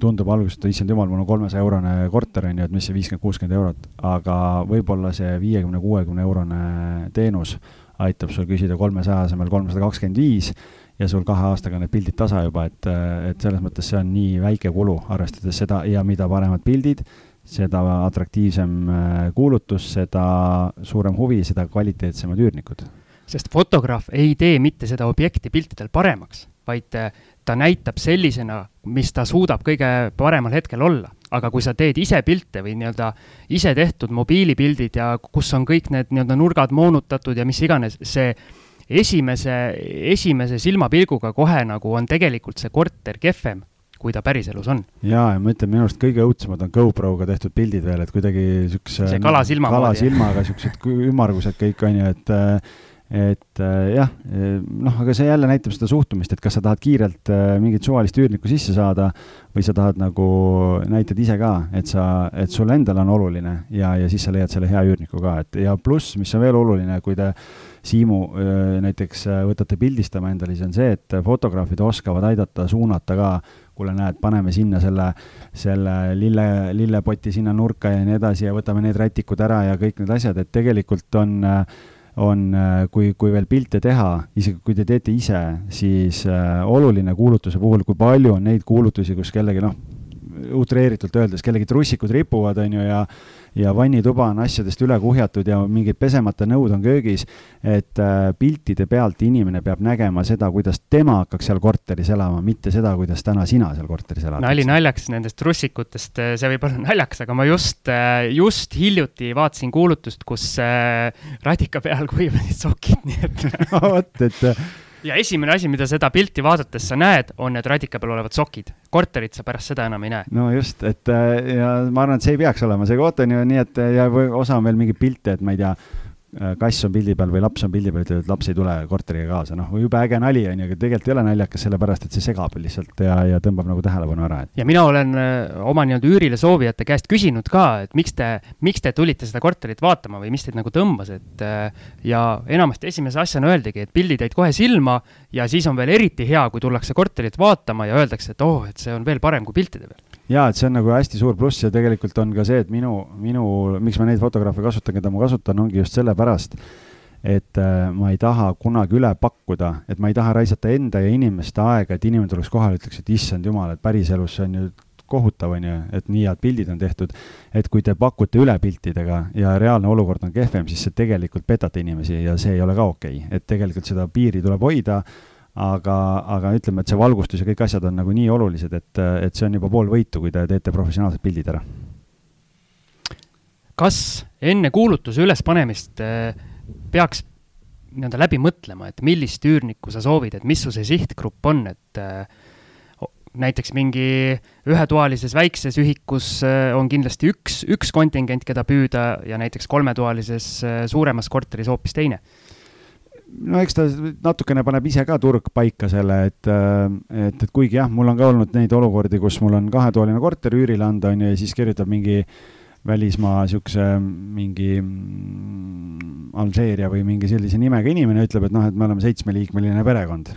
tundub alguses, et issand jumal, mul on kolmesaja eurone korter, on ju, et mis see viiskümmend, kuuskümmend eurot, aga võib-olla see viiekümne, kuuekümne eurone teenus aitab sul küsida kolmesaja asemel kolmsada kakskümmend viis ja sul kahe aastaga need pildid tasa juba, et, et selles mõttes see on nii väike kulu, arvestades seda ja mida paremad pildid, seda atraktiivsem äh, kuulutus, seda suurem huvi, seda kvaliteetsemad üürnikud. sest fotograaf ei tee mitte seda objekti piltidel paremaks, vaid äh, ta näitab sellisena, mis ta suudab kõige paremal hetkel olla. aga kui sa teed ise pilte või nii-öelda ise tehtud mobiilipildid ja kus on kõik need nii-öelda nurgad moonutatud ja mis iganes, see esimese, esimese silmapilguga kohe nagu on tegelikult see korter kehvem kui ta päriselus on. jaa, ja ma ütlen, minu arust kõige õudsemad on GoProga tehtud pildid veel, et kuidagi siukse see kalasilma kalasilmaga siuksed ümmargused kõik on ju, et et jah, noh, aga see jälle näitab seda suhtumist, et kas sa tahad kiirelt mingit suvalist üürnikku sisse saada või sa tahad nagu, näitad ise ka, et sa, et sul endal on oluline ja, ja siis sa leiad selle hea üürniku ka, et ja pluss, mis on veel oluline, kui te Siimu näiteks võtate pildistama endale, siis on see, et fotograafid oskavad aidata suunata ka, kuule, näed, paneme sinna selle, selle lille, lillepoti sinna nurka ja nii edasi ja võtame need rätikud ära ja kõik need asjad, et tegelikult on on, kui, kui veel pilte teha, isegi kui te teete ise, siis äh, oluline kuulutuse puhul, kui palju on neid kuulutusi, kus kellegi noh, utreeritult öeldes, kellegi trussikud ripuvad, on ju, ja ja vannituba on asjadest üle kuhjatud ja mingid pesemata nõud on köögis, et äh, piltide pealt inimene peab nägema seda, kuidas tema hakkaks seal korteris elama, mitte seda, kuidas täna sina seal korteris elad. nali naljaks nendest trussikutest, äh, see võib olla naljakas, aga ma just, äh, just hiljuti vaatasin kuulutust, kus radika peal kuivasid sokid, nii et *laughs* vot, et ja esimene asi, mida seda pilti vaadates sa näed, on need radika peal olevad sokid. korterit sa pärast seda enam ei näe. no just, et ja ma arvan, et see ei peaks olema see koht on ju nii, et ja osa on veel mingeid pilte, et ma ei tea Äh, kass on pildi peal või laps on pildi peal, ütleb, et laps ei tule korteriga kaasa, noh, jube äge nali on ju, aga tegelikult ei ole naljakas, sellepärast et see segab lihtsalt ja, ja tõmbab nagu tähelepanu ära, et. ja mina olen äh, oma nii-öelda üürile soovijate käest küsinud ka, et miks te, miks te tulite seda korterit vaatama või mis teid nagu tõmbas, et äh, ja enamasti esimese asjana öeldigi, et pildid jäid kohe silma ja siis on veel eriti hea, kui tullakse korterit vaatama ja öeldakse, et oh, et see on veel parem kui piltide peal. Jaa, et see on nagu hästi suur pluss ja tegelikult on ka see, et minu, minu, miks ma neid fotograafe kasutan, keda ma kasutan, ongi just sellepärast, et äh, ma ei taha kunagi üle pakkuda, et ma ei taha raisata enda ja inimeste aega, et inimene tuleks kohale, ütleks, et issand jumal, et päriselus see on ju kohutav, on ju, et nii head pildid on tehtud. et kui te pakute üle piltidega ja reaalne olukord on kehvem, siis see tegelikult petate inimesi ja see ei ole ka okei okay., et tegelikult seda piiri tuleb hoida aga, aga ütleme, et see valgustus ja kõik asjad on nagu nii olulised, et, et see on juba pool võitu, kui te teete professionaalsed pildid ära. kas enne kuulutuse ülespanemist eh, peaks nii-öelda läbi mõtlema, et millist üürnikku sa soovid, et mis su see sihtgrupp on, et eh, näiteks mingi ühetoalises väikses ühikus eh, on kindlasti üks, üks kontingent, keda püüda ja näiteks kolmetoalises suuremas korteris hoopis teine. No eks ta natukene paneb ise ka turg paika selle, et, äh, et, et kuigi jah, mul on ka olnud neid olukordi, kus mul on kahetoaline korter üürile anda, on ju, ja siis kirjutab mingi välismaa niisuguse mingi mm, Alžeeria või mingi sellise nimega inimene, ütleb, et noh, et me oleme seitsmeliikmeline perekond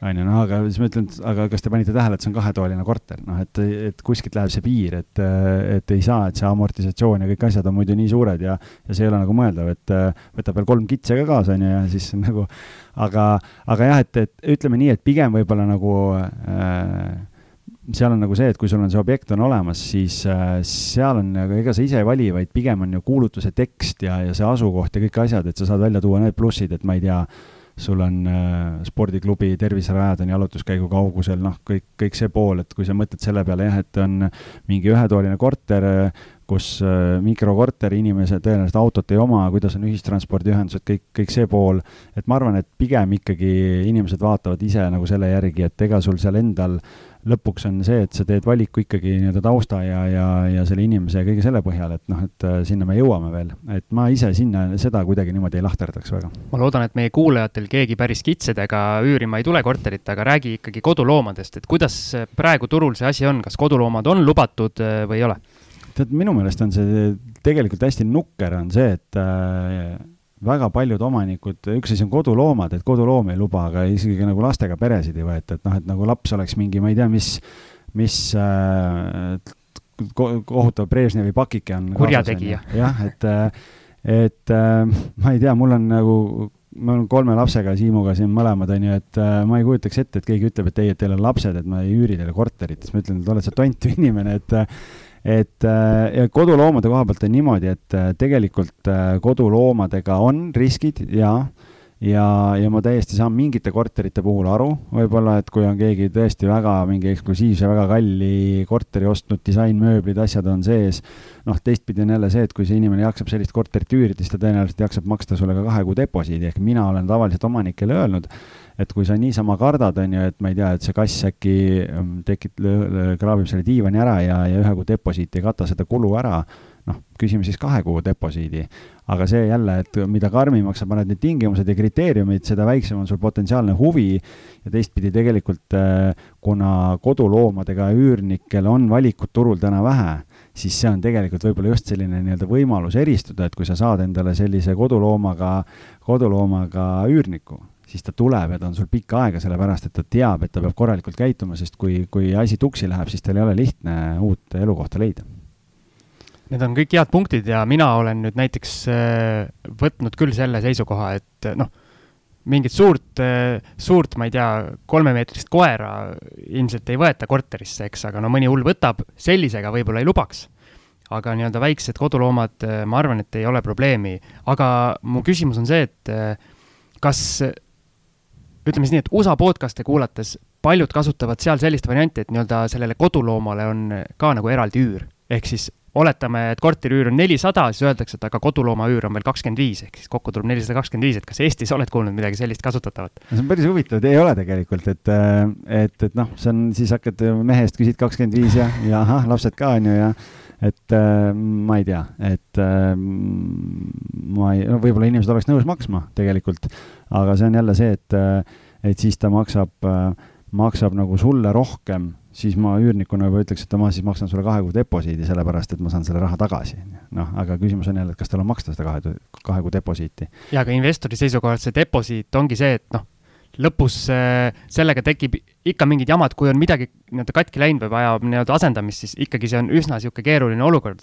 on ju, noh, aga siis ma ütlen, et aga kas te panite tähele, et see on kahetoaline korter, noh, et, et kuskilt läheb see piir, et, et ei saa, et see amortisatsioon ja kõik asjad on muidu nii suured ja, ja see ei ole nagu mõeldav, et võtab veel kolm kitse ka kaasa, on ju, ja siis *laughs* nagu, aga, aga jah, et, et ütleme nii, et pigem võib-olla nagu äh, seal on nagu see, et kui sul on see objekt on olemas, siis äh, seal on nagu, ega sa ise ei vali, vaid pigem on ju kuulutuse tekst ja, ja see asukoht ja kõik asjad, et sa saad välja tuua need plussid, et ma ei tea sul on äh, spordiklubi terviserajad on jalutuskäigu kaugusel, noh, kõik, kõik see pool, et kui sa mõtled selle peale jah, et on mingi ühetoaline korter, kus äh, mikrokorter, inimesed tõenäoliselt autot ei oma, kuidas on ühistranspordiühendused, kõik, kõik see pool, et ma arvan, et pigem ikkagi inimesed vaatavad ise nagu selle järgi, et ega sul seal endal äh, lõpuks on see, et sa teed valiku ikkagi nii-öelda tausta ja, ja, ja selle inimese ja kõige selle põhjal, et noh, et äh, sinna me jõuame veel. et ma ise sinna seda kuidagi niimoodi ei lahterdaks väga. ma loodan, et meie kuulajatel keegi päris kitsedega üürima ei tule korterit, aga räägi ikkagi koduloomadest, et kuidas praegu turul see asi on, kas koduloomad on lubatud äh, või ei ole? tead, minu meelest on see tegelikult hästi nukker, on see, et äh, väga paljud omanikud, üks asi on koduloomad, et koduloomi ei luba, aga isegi nagu lastega peresid ei võeta, et noh, et nagu laps oleks mingi, ma ei tea, mis, mis äh, kohutav Brežnevi pakike on. kurjategija. jah, et, äh, et äh, ma ei tea, mul on nagu, ma olen kolme lapsega, Siimuga siin mõlemad, on ju, et äh, ma ei kujutaks ette, et keegi ütleb, et ei, et teil on lapsed, et ma ei üüri teile korterit, siis ma ütlen, et oled sa tontu inimene, et et äh, ja koduloomade koha pealt on niimoodi, et äh, tegelikult äh, koduloomadega on riskid ja ja, ja ma täiesti saan mingite korterite puhul aru, võib-olla, et kui on keegi tõesti väga mingi eksklusiivse, väga kalli korteri ostnud, disainmööblid, asjad on sees, noh, teistpidi on jälle see, et kui see inimene jaksab sellist korterit üürida, siis ta tõenäoliselt jaksab maksta sulle ka kahe kuu deposiidi, ehk mina olen tavaliselt omanikele öelnud, et kui sa niisama kardad, on ju, et ma ei tea, et see kass äkki ähm, tekit-, kraabib selle diivani ära ja, ja ühe kuu deposiit ei kata seda kulu ära, noh, küsime siis kahe kuu deposiidi. aga see jälle, et mida karmimaks sa paned need tingimused ja kriteeriumid, seda väiksem on sul potentsiaalne huvi ja teistpidi tegelikult, äh, kuna koduloomadega üürnikel on valikut turul täna vähe, siis see on tegelikult võib-olla just selline nii-öelda võimalus eristuda, et kui sa saad endale sellise koduloomaga, koduloomaga üürniku siis ta tuleb ja ta on sul pikka aega, sellepärast et ta teab, et ta peab korralikult käituma, sest kui, kui asi tuksi läheb, siis tal ei ole lihtne uut elukohta leida Need on kõik head punktid ja mina olen nüüd näiteks äh, võtnud küll selle seisukoha, et noh, mingit suurt, suurt, ma ei tea, kolmemeetrist koera ilmselt ei võeta korterisse, eks, aga no mõni hull võtab, sellisega võib-olla ei lubaks. aga nii-öelda väiksed koduloomad, ma arvan, et ei ole probleemi, aga mu küsimus on see, et kas ütleme siis nii, et USA podcast'e kuulates paljud kasutavad seal sellist varianti, et nii-öelda sellele koduloomale on ka nagu eraldi üür. Ehk siis oletame, et korteriüür on nelisada, siis öeldakse, et aga kodulooma üür on veel kakskümmend viis, ehk siis kokku tuleb nelisada kakskümmend viis, et kas Eestis oled kuulnud midagi sellist kasutatavat? see on päris huvitav, ei ole tegelikult, et, äh, et, et noh, see on, siis hakkad mehe eest küsid kakskümmend viis ja, ja ahah, lapsed ka on ju ja et äh, ma ei tea, et äh, ma ei, no võib-olla inimesed oleks nõus maksma tegelikult, aga see on jälle see, et, äh, et siis ta maksab äh,, maksab nagu sulle rohkem siis ma üürnikuna juba ütleks, et ma siis maksan sulle kahe kuu deposiidi, sellepärast et ma saan selle raha tagasi. noh, aga küsimus on jälle, et kas tal on maksta seda kahe, kahe kuu deposiiti. ja, aga investori seisukohalt see deposiit ongi see, et noh, lõpus äh, sellega tekib ikka mingid jamad, kui on midagi nii-öelda katki läinud või vajab nii-öelda asendamist, siis ikkagi see on üsna niisugune keeruline olukord.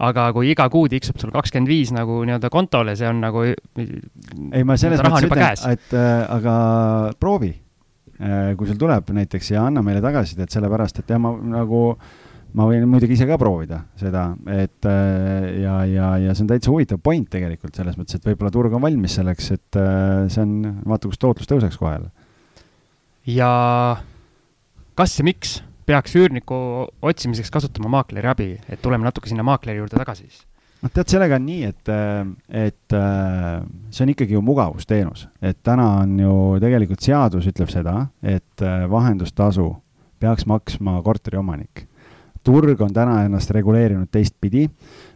aga kui iga kuu tiksub sul kakskümmend viis nagu nii-öelda kontole, see on nagu ei, ma selles mõttes ütlen, et äh, aga proovi kui sul tuleb näiteks ja anna meile tagasisidet, sellepärast et jah, ma nagu, ma võin muidugi ise ka proovida seda, et äh, ja, ja, ja see on täitsa huvitav point tegelikult selles mõttes, et võib-olla turg on valmis selleks, et äh, see on, vaata, kus tootlus tõuseks kohe jälle. ja kas ja miks peaks üürniku otsimiseks kasutama maakleri abi, et tuleme natuke sinna maakleri juurde tagasi siis noh, tead, sellega on nii, et, et see on ikkagi ju mugavusteenus, et täna on ju tegelikult seadus ütleb seda, et vahendustasu peaks maksma korteriomanik. turg on täna ennast reguleerinud teistpidi,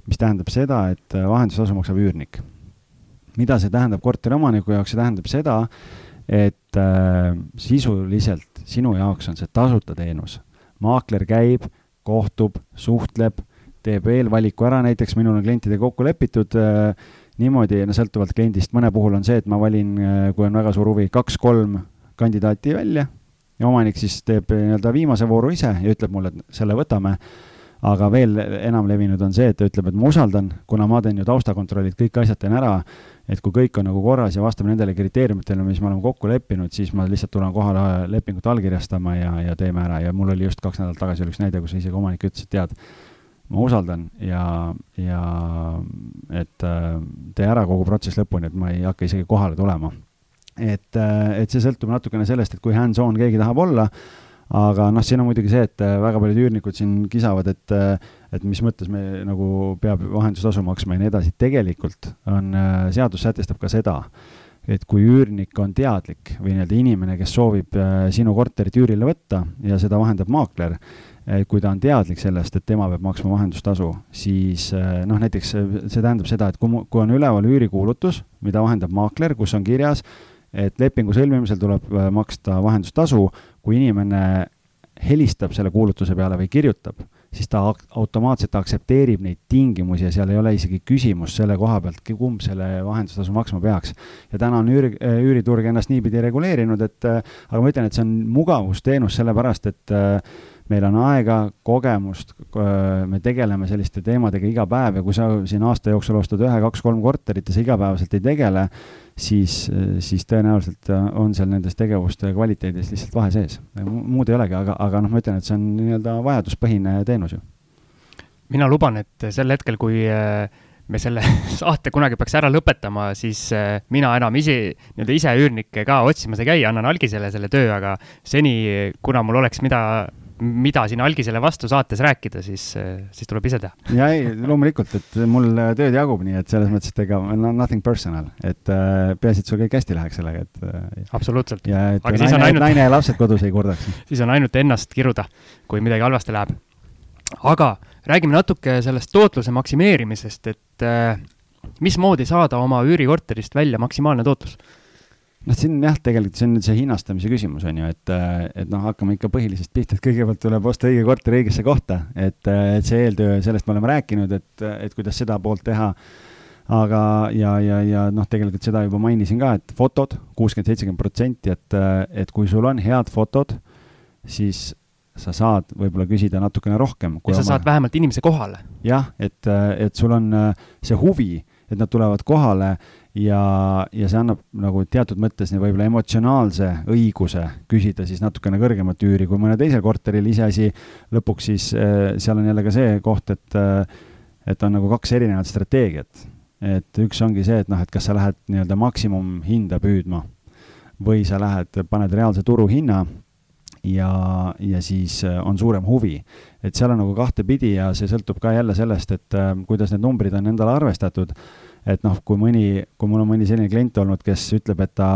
mis tähendab seda, et vahendustasu maksab üürnik. mida see tähendab korteriomaniku jaoks, see tähendab seda, et äh, sisuliselt sinu jaoks on see tasuta teenus. maakler käib, kohtub, suhtleb teeb eelvaliku ära, näiteks minul on klientidega kokku lepitud äh, niimoodi, no sõltuvalt kliendist, mõne puhul on see, et ma valin äh,, kui on väga suur huvi, kaks-kolm kandidaati välja ja omanik siis teeb nii-öelda viimase vooru ise ja ütleb mulle, et selle võtame. aga veel enam levinud on see, et ta ütleb, et ma usaldan, kuna ma teen ju taustakontrollid, kõik asjad teen ära, et kui kõik on nagu korras ja vastab nendele kriteeriumitele, mis me oleme kokku leppinud, siis ma lihtsalt tulen kohale lepingut allkirjastama ja, ja teeme ära ja mul oli just kaks nädalat tagasi oli üks näide, kus isegi omanik ütles, et tead, ma usaldan ja, ja et äh, tee ära kogu protsess lõpuni, et ma ei hakka isegi kohale tulema. et, äh, et see sõltub natukene sellest, et kui hands-on keegi tahab olla, aga noh, siin on muidugi see, et äh, väga paljud üürnikud siin kisavad, et, et mis mõttes me nagu peab vahendustasu maksma ja nii edasi, tegelikult on, seadus sätestab ka seda, et kui üürnik on teadlik või nii-öelda inimene, kes soovib sinu korterit üürile võtta ja seda vahendab maakler, kui ta on teadlik sellest, et tema peab maksma vahendustasu, siis eh, noh, näiteks see tähendab seda, et kui, kui on üleval üürikuulutus, mida vahendab maakler, kus on kirjas, et lepingu sõlmimisel tuleb eh, maksta vahendustasu, kui inimene helistab selle kuulutuse peale või kirjutab, siis ta automaatselt aktsepteerib neid tingimusi ja seal ei ole isegi küsimust selle koha pealt, kumb selle vahendustasu maksma peaks. ja täna on üüri, eh, üüriturg ennast niipidi reguleerinud, et aga ma ütlen, et see on mugavusteenus, sellepärast et äh, meil on aega, kogemust, me tegeleme selliste teemadega iga päev ja kui sa siin aasta jooksul ostad ühe, kaks, kolm korterit ja sa igapäevaselt ei tegele, siis, siis tõenäoliselt on seal nendes tegevuste kvaliteedis lihtsalt vahe sees. muud ei olegi, aga, aga noh, ma ütlen, et see on nii-öelda vajaduspõhine teenus ju. mina luban, et sel hetkel, kui me selle *laughs* saate kunagi peaks ära lõpetama, siis mina enam ise, nii-öelda ise üürnikke ka otsimas ei käi, annan algisele selle töö, aga seni, kuna mul oleks mida mida siin algisele vastu saates rääkida, siis, siis tuleb ise teha. ja ei, loomulikult, et mul tööd jagub, nii et selles mõttes, et ega nothing personal, et äh, peaasi, et sul kõik hästi läheks sellega, et äh,. absoluutselt. ja et Aga naine, ainult... naine ja lapsed kodus ei kurdaks. siis on ainult ennast kiruda, kui midagi halvasti läheb. aga räägime natuke sellest tootluse maksimeerimisest, et äh, mismoodi saada oma üürikorterist välja maksimaalne tootlus noh, siin jah, tegelikult see on nüüd see hinnastamise küsimus, on ju, et, et noh, hakkame ikka põhilisest pihta, et kõigepealt tuleb osta õige korter õigesse kohta, et, et see eeltöö, sellest me oleme rääkinud, et, et kuidas seda poolt teha. aga, ja, ja, ja noh, tegelikult seda juba mainisin ka, et fotod, kuuskümmend, seitsekümmend protsenti, et, et kui sul on head fotod, siis sa saad võib-olla küsida natukene rohkem. ja sa oma... saad vähemalt inimese kohale. jah, et, et sul on see huvi, et nad tulevad kohale ja, ja see annab nagu teatud mõttes võib-olla emotsionaalse õiguse küsida siis natukene kõrgemat üüri kui mõne teisel korteril, iseasi lõpuks siis äh, seal on jälle ka see koht, et äh, et on nagu kaks erinevat strateegiat. et üks ongi see, et noh, et kas sa lähed nii-öelda maksimumhinda püüdma või sa lähed, paned reaalse turuhinna ja, ja siis äh, on suurem huvi. et seal on nagu kahtepidi ja see sõltub ka jälle sellest, et kuidas need numbrid on endale arvestatud et noh, kui mõni, kui mul on mõni selline klient olnud, kes ütleb, et ta,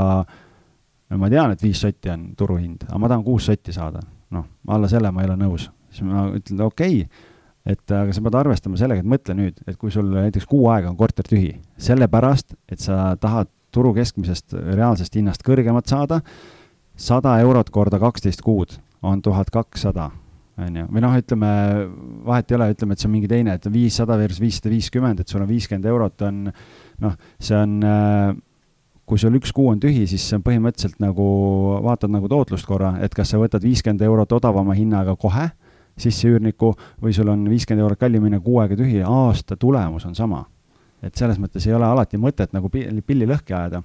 ma tean, et viis sotti on turuhind, aga ma tahan kuus sotti saada, noh, alla selle ma ei ole nõus. siis ma ütlen, okei okay,, et aga sa pead arvestama sellega, et mõtle nüüd, et kui sul näiteks kuu aega on korter tühi, sellepärast, et sa tahad turu keskmisest reaalsest hinnast kõrgemat saada, sada eurot korda kaksteist kuud on tuhat kakssada on ju, või noh, ütleme, vahet ei ole, ütleme, et see on mingi teine, et viissada versus viissada viiskümmend, et sul on viiskümmend eurot, on noh, see on äh, kui sul üks kuu on tühi, siis see on põhimõtteliselt nagu, vaatad nagu tootlust korra, et kas sa võtad viiskümmend eurot odavama hinnaga kohe sisse üürniku või sul on viiskümmend eurot kallim hinna kuu aega tühi, aasta tulemus on sama. et selles mõttes ei ole alati mõtet nagu pilli lõhki ajada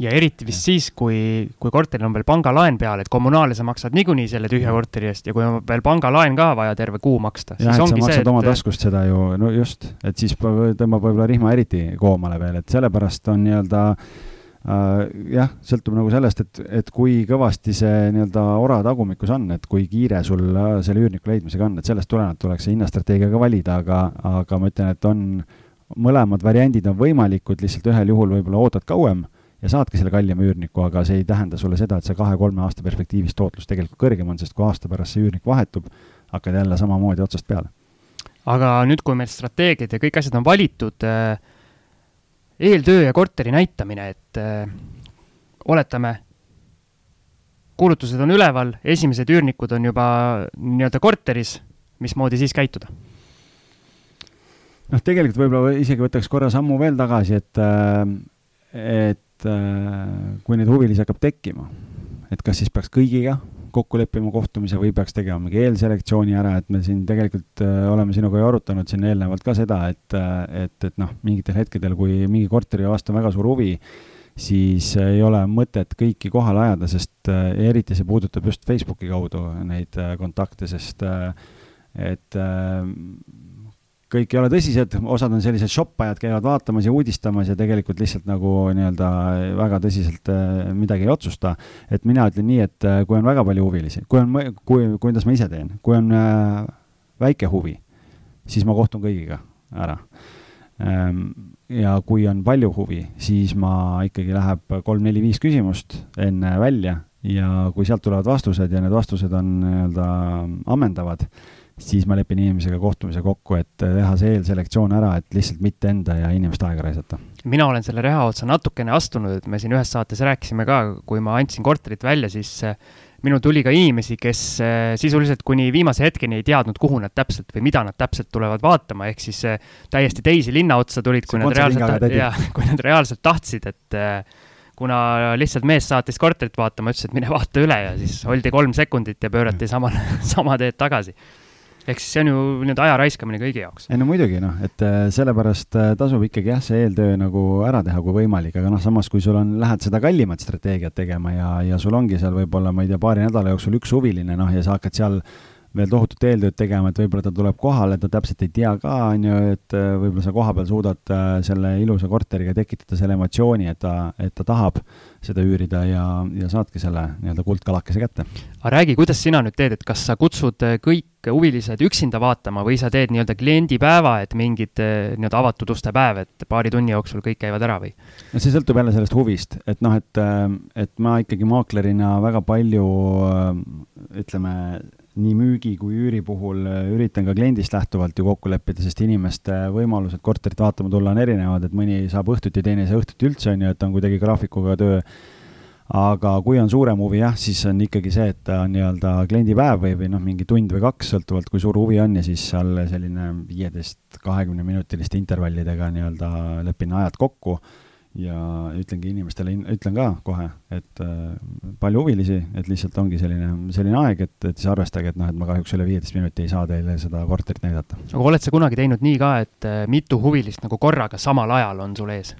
ja eriti vist ja. siis, kui, kui korteril on veel pangalaen peal, et kommunaale sa maksad niikuinii selle tühja korteri eest ja kui on veel pangalaen ka vaja terve kuu maksta. jah, et sa maksad see, et... oma taskust seda ju, no just, et siis tõmbab võib-olla rihma eriti koomale veel, et sellepärast on nii-öelda äh, jah, sõltub nagu sellest, et, et kui kõvasti see nii-öelda ora tagumikus on, et kui kiire sul äh, selle üürniku leidmisega on, et sellest tulenevalt tuleks see hinnastrateegia ka valida, aga, aga ma ütlen, et on, mõlemad variandid on võimalikud, lihtsalt ühel juhul võib-olla ootad kauem ja saadki selle kallima üürniku, aga see ei tähenda sulle seda, et see kahe-kolme aasta perspektiivis tootlus tegelikult kõrgem on, sest kui aasta pärast see üürnik vahetub, hakkad jälle samamoodi otsast peale. aga nüüd, kui meil strateegiad ja kõik asjad on valitud äh,, eeltöö ja korteri näitamine, et äh, oletame, kuulutused on üleval, esimesed üürnikud on juba nii-öelda korteris, mismoodi siis käituda? noh, tegelikult võib-olla isegi võtaks korra sammu veel tagasi, et, äh, et et äh, kui neid huvilisi hakkab tekkima, et kas siis peaks kõigiga kokku leppima kohtumise või peaks tegema mingi eelselektsiooni ära, et me siin tegelikult äh, oleme sinuga ju arutanud siin eelnevalt ka seda, et, äh, et, et noh, mingitel hetkedel, kui mingi korteri vastu on väga suur huvi, siis ei ole mõtet kõiki kohale ajada, sest eriti see puudutab just Facebooki kaudu neid kontakte, sest et kõik ei ole tõsised, osad on sellised shoppajad, käivad vaatamas ja uudistamas ja tegelikult lihtsalt nagu nii-öelda väga tõsiselt äh, midagi ei otsusta. et mina ütlen nii, et äh, kui on väga palju huvilisi, kui on, kui, kuidas ma ise teen, kui on väike huvi, siis ma kohtun kõigiga ära. Ähm, ja kui on palju huvi, siis ma ikkagi läheb kolm-neli-viis küsimust enne välja ja kui sealt tulevad vastused ja need vastused on nii-öelda ammendavad siis ma lepin inimesega kohtumise kokku, et teha see eelselektsioon ära, et lihtsalt mitte enda ja inimeste aega raisata. mina olen selle reha otsa natukene astunud, et me siin ühes saates rääkisime ka, kui ma andsin korterit välja, siis äh, minul tuli ka inimesi, kes äh, sisuliselt kuni viimase hetkeni ei teadnud, kuhu nad täpselt või mida nad täpselt tulevad vaatama, ehk siis äh, täiesti teisi linna otsa tulid, kui nad reaalselt, jaa, kui nad reaalselt tahtsid, et kuna lihtsalt mees saatis korterit vaatama, ütles, et mine vaata üle ja siis oldi kolm sekundit ja pöörati sama, sama teed tagasi ehk siis see on ju nii-öelda aja raiskamine kõigi jaoks. ei no muidugi noh, et äh, sellepärast äh, tasub ikkagi jah, see eeltöö nagu ära teha, kui võimalik, aga noh, samas kui sul on, lähed seda kallimat strateegiat tegema ja, ja sul ongi seal võib-olla, ma ei tea, paari nädala jooksul üks huviline, noh, ja sa hakkad seal veel tohutut eeltööd tegema, et võib-olla ta tuleb kohale, ta täpselt ei tea ka, on ju, et äh, võib-olla sa kohapeal suudad selle ilusa korteriga tekitada selle emotsiooni, et ta, et ta tahab seda üürida ja, ja saadki selle nii-öelda kuldkalakese kätte. aga räägi, kuidas sina nüüd teed, et kas sa kutsud kõik huvilised üksinda vaatama või sa teed nii-öelda kliendipäeva, et mingid nii-öelda avatud uste päev, et paari tunni jooksul kõik käivad ära või? no see sõltub jälle sellest huvist, et noh, et, et ma ikkagi maaklerina väga palju ütleme, nii müügi kui üüri puhul üritan ka kliendist lähtuvalt ju kokku leppida, sest inimeste võimalused korterit vaatama tulla on erinevad, et mõni saab õhtuti, teine ei saa õhtuti üldse, on ju, et on kuidagi graafikuga töö. Aga kui on suurem huvi jah, siis on ikkagi see, et on nii-öelda kliendipäev või, või noh, mingi tund või kaks, sõltuvalt kui suur huvi on ja siis seal selline viieteist, kahekümne minutiliste intervallidega nii-öelda lepin ajad kokku ja ütlengi inimestele, ütlen ka kohe, et äh, palju huvilisi, et lihtsalt ongi selline, selline aeg, et, et siis arvestage, et noh, et ma kahjuks üle viieteist minuti ei saa teile seda korterit näidata. aga oled sa kunagi teinud nii ka, et äh, mitu huvilist nagu korraga samal ajal on sul ees?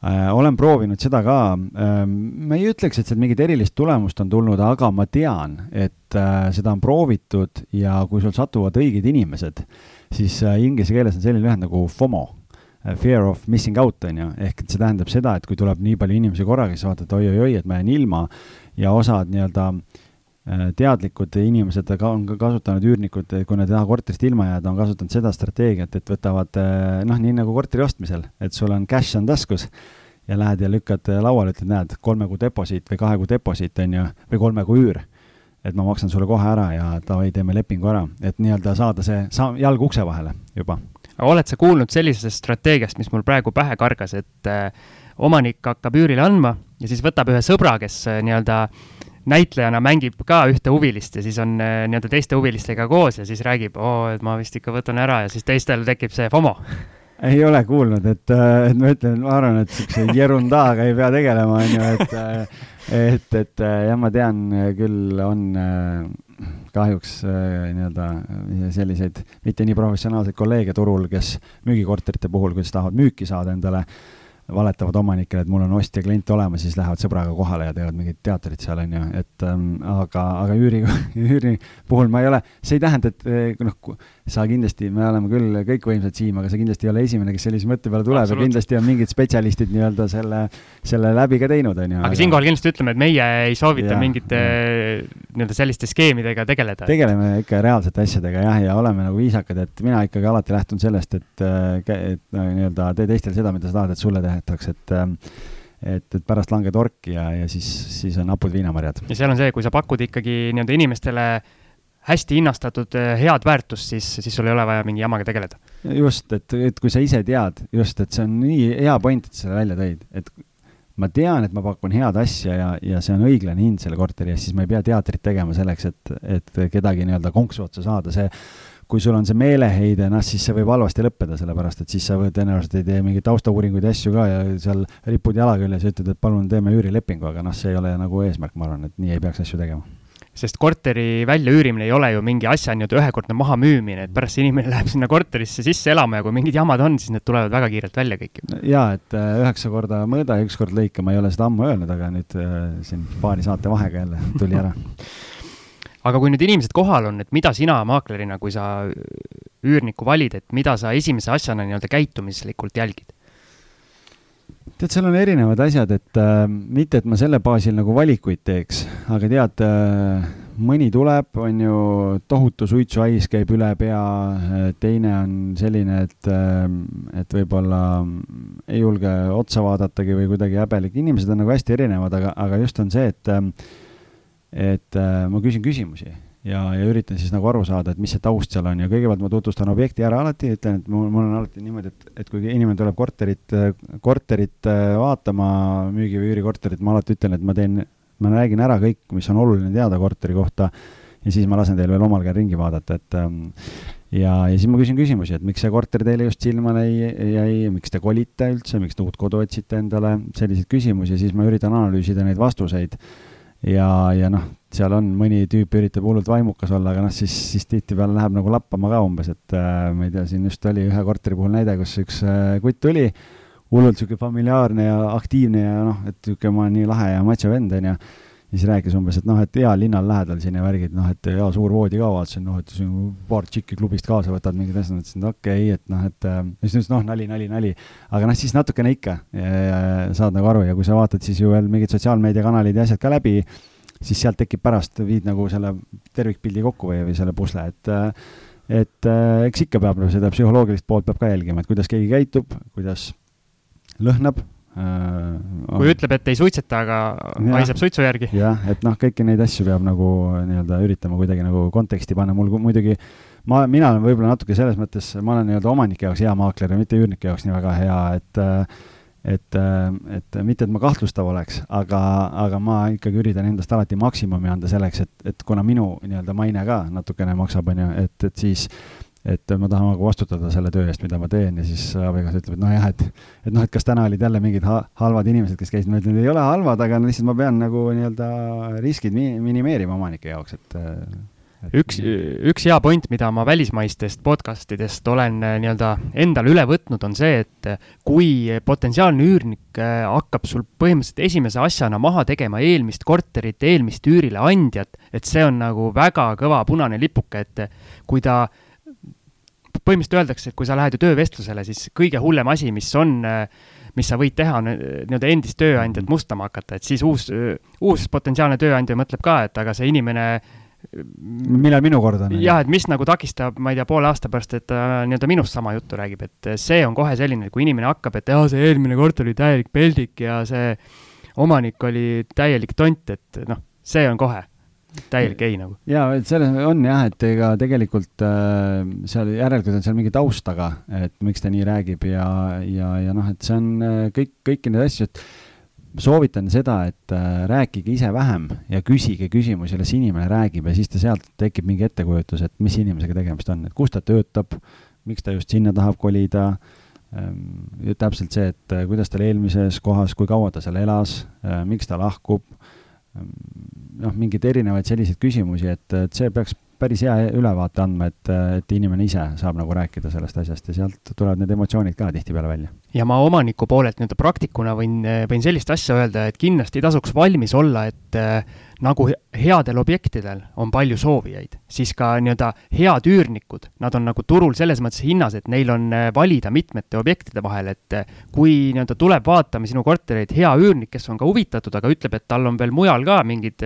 Äh, olen proovinud seda ka äh,, ma ei ütleks, et sealt mingit erilist tulemust on tulnud, aga ma tean, et äh, seda on proovitud ja kui sul satuvad õiged inimesed, siis inglise keeles on selline lühend nagu FOMO fear of missing out, on ju, ehk et see tähendab seda, et kui tuleb nii palju inimesi korraga, siis vaatad oi-oi-oi, et ma jään ilma. Ja osad nii-öelda äh, teadlikud inimesed ka on ka kasutanud, üürnikud, kui nad ei taha korterist ilma jääda, on kasutanud seda strateegiat, et võtavad äh, noh, nii nagu korteri ostmisel, et sul on cash on taskus ja lähed ja lükkad lauale, ütled, näed, kolme kuu deposiit või kahe kuu deposiit, on ju, või kolme kuu üür. et ma maksan sulle kohe ära ja davai, teeme lepingu ära, et nii-öelda saada see saa-, jalg ukse vahele juba oled sa kuulnud sellisest strateegiast, mis mul praegu pähe kargas, et äh, omanik hakkab üürile andma ja siis võtab ühe sõbra, kes äh, nii-öelda näitlejana mängib ka ühte huvilist ja siis on äh, nii-öelda teiste huvilistega koos ja siis räägib, oo, et ma vist ikka võtan ära ja siis teistel tekib see FOMO. Ei ole kuulnud, et, et ma ütlen, ma arvan, et siukse jerundaaga ei pea tegelema, onju, et, et, et jah, ma tean küll, on kahjuks äh, nii-öelda äh, selliseid mitte nii professionaalseid kolleege turul, kes müügikorterite puhul, kes tahavad müüki saada endale, valetavad omanikele, et mul on ostja klient olemas, siis lähevad sõbraga kohale ja teevad mingit teatrit seal, on ju, et ähm, aga, aga üüri, üüri *laughs* puhul ma ei ole, see ei tähenda, et eh, noh, sa kindlasti, me oleme küll kõikvõimsad, Siim, aga sa kindlasti ei ole esimene, kes sellise mõtte peale tuleb ja kindlasti on mingid spetsialistid nii-öelda selle, selle läbi ka teinud, on ju. aga siinkohal kindlasti ütleme, et meie ei soovita ja, mingite nii-öelda selliste skeemidega tegeleda. tegeleme ikka reaalsete asjadega jah, ja oleme nagu viisakad, et mina ikkagi alati lähtun sellest, et, et nii-öelda tee teistel seda, mida sa tahad, et sulle tehtaks, et et, et pärast langed orki ja, ja siis, siis on hapud viinamarjad. ja seal on see, kui sa pakud ikkagi nii-öelda inimestele hästi hinnastatud eh, head väärtust, siis, siis sul ei ole vaja mingi jamaga tegeleda. just, et, et kui sa ise tead, just, et see on nii hea point, et sa selle välja tõid, et ma tean, et ma pakun head asja ja, ja see on õiglane hind selle korteri eest, siis ma ei pea teatrit tegema selleks, et, et kedagi nii-öelda konksu otsa saada, see kui sul on see meeleheide, noh, siis see võib halvasti lõppeda, sellepärast et siis sa tõenäoliselt ei tee mingeid taustauuringuid ja asju ka ja seal ripud jala küljes ja ütled, et palun teeme üürilepingu, aga noh, see ei ole nagu eesmärk, ma arvan, et nii ei peaks asju tegema sest korteri väljaüürimine ei ole ju mingi asja nii-öelda ühekordne mahamüümine, et pärast see inimene läheb sinna korterisse sisse elama ja kui mingid jamad on, siis need tulevad väga kiirelt välja kõik ju. jaa, et äh, üheksa korda mõõda ja üks kord lõika, ma ei ole seda ammu öelnud, aga nüüd äh, siin paari saate vahega jälle tuli ära *laughs* aga kui nüüd inimesed kohal on, et mida sina maaklerina, kui sa üürnikku valid, et mida sa esimese asjana nii-öelda käitumislikult jälgid? Tead, seal on erinevad asjad, et äh, mitte, et ma selle baasil nagu valikuid teeks, aga tead äh,, mõni tuleb, on ju, tohutu suitsuhais käib üle pea, äh, teine on selline, et äh,, et võib-olla ei julge otsa vaadatagi või kuidagi häbelik, inimesed on nagu hästi erinevad, aga, aga just on see, et äh, et ma küsin küsimusi ja, ja üritan siis nagu aru saada, et mis see taust seal on. Ja kõigepealt ma tutvustan objekti ära alati, ütlen, et mul, mul on alati niimoodi, et, et kui inimene tuleb korterit, korterit äh, vaatama, müügi- või üürikorterit, ma alati ütlen, et ma teen, ma räägin ära kõik, mis on oluline teada korteri kohta. Ja siis ma lasen teil veel omal käel ringi vaadata, et ähm, ja, ja siis ma küsin küsimusi, et miks see korter teile just silma jäi, jäi, miks te kolite üldse, miks te uut kodu otsite endale, selliseid küsimusi, siis ma üritan analüüsida neid vastuseid. Ja, ja noh, seal on mõni tüüp üritab hullult vaimukas olla, aga noh, siis, siis tihtipeale läheb nagu lappama ka umbes, et äh, ma ei tea, siin just oli ühe korteri puhul näide, kus üks äh, kutt tuli, hullult sihuke familiaarne ja aktiivne ja noh, et sihuke ma olen nii lahe ja macho vend onju ja siis rääkis umbes, et noh, et hea linnal lähedal siin ja värgid, noh, et hea suur voodi ka vaatasin, noh, et siin paar tšikki klubist kaasa võtad, mingid asjad, mõtlesin, et okei okay,, et noh, et äh, siis ütles, noh, nali, nali, nali. aga noh, siis natukene ikka ja, ja, saad nagu aru ja kui sa vaatad siis ju veel mingid sotsiaalmeediakanalid ja asjad ka läbi, siis sealt tekib pärast, viid nagu selle tervikpildi kokku või, või selle pusle, et et äh, eks ikka peab seda psühholoogilist poolt peab ka jälgima, et kuidas keegi käitub, kuidas lõhnab äh,. kui ütleb, et ei suitseta, aga haiseb suitsu järgi. jah, et noh, kõiki neid asju peab nagu nii-öelda üritama kuidagi nagu konteksti panna, mul muidugi ma, mina olen võib-olla natuke selles mõttes, ma olen nii-öelda omanike jaoks hea maakler ja mitte üürnike jaoks nii väga hea, et äh, et, äh, et mitte, et ma kahtlustav oleks, aga, aga ma ikkagi üritan endast alati maksimumi anda selleks, et, et kuna minu nii-öelda maine ka natukene maksab, on ju, et, et siis et ma tahan nagu vastutada selle töö eest, mida ma teen ja siis abikaasa ütleb, et nojah, et, et noh, et kas täna olid jälle mingid ha halvad inimesed, kes käisid, ma ütlen, ei ole halvad, aga lihtsalt ma pean nagu nii-öelda riskid mi minimeerima omanike jaoks, et üks, üks hea point, mida ma välismaistest podcast idest olen äh, nii-öelda endale üle võtnud, on see, et äh, kui potentsiaalne üürnik äh, hakkab sul põhimõtteliselt esimese asjana maha tegema eelmist korterit, eelmist üürile andjat, et see on nagu väga kõva punane lipuke, et kui ta põhimõtteliselt öeldakse, et kui sa lähed ju töövestlusele, siis kõige hullem asi, mis on mis sa võid teha, nii-öelda endist tööandjat mustama hakata, et siis uus, uus potentsiaalne tööandja mõtleb ka, et aga see inimene millal minu kord on? jah, et mis nagu takistab, ma ei tea, poole aasta pärast, et ta nii-öelda minust sama juttu räägib, et see on kohe selline, kui inimene hakkab, et jaa, see eelmine korter oli täielik peldik ja see omanik oli täielik tont, et noh, see on kohe täielik ei nagu. jaa, et selles on jah, et ega tegelikult äh, seal järelikult on seal mingi taust taga, et miks ta nii räägib ja, ja, ja noh, et see on äh, kõik, kõiki neid asju, et soovitan seda, et äh, rääkige ise vähem ja küsige küsimusi, las inimene räägib ja siis ta sealt tekib mingi ettekujutus, et mis inimesega tegemist on, et kus ta töötab, miks ta just sinna tahab kolida ähm,. täpselt see, et äh, kuidas tal eelmises kohas, kui kaua ta seal elas äh,, miks ta lahkub ähm,. noh, mingeid erinevaid selliseid küsimusi, et, et see peaks päris hea ülevaate andma, et, et inimene ise saab nagu rääkida sellest asjast ja sealt tulevad need emotsioonid ka tihtipeale välja. ja ma omaniku poolelt nii-öelda praktikuna võin, võin sellist asja öelda, et kindlasti tasuks valmis olla, et äh, nagu headel objektidel on palju soovijaid, siis ka nii-öelda head üürnikud, nad on nagu turul selles mõttes hinnas, et neil on äh, valida mitmete objektide vahel, et äh, kui nii-öelda tuleb vaatama sinu kortereid hea üürnik, kes on ka huvitatud, aga ütleb, et tal on veel mujal ka mingid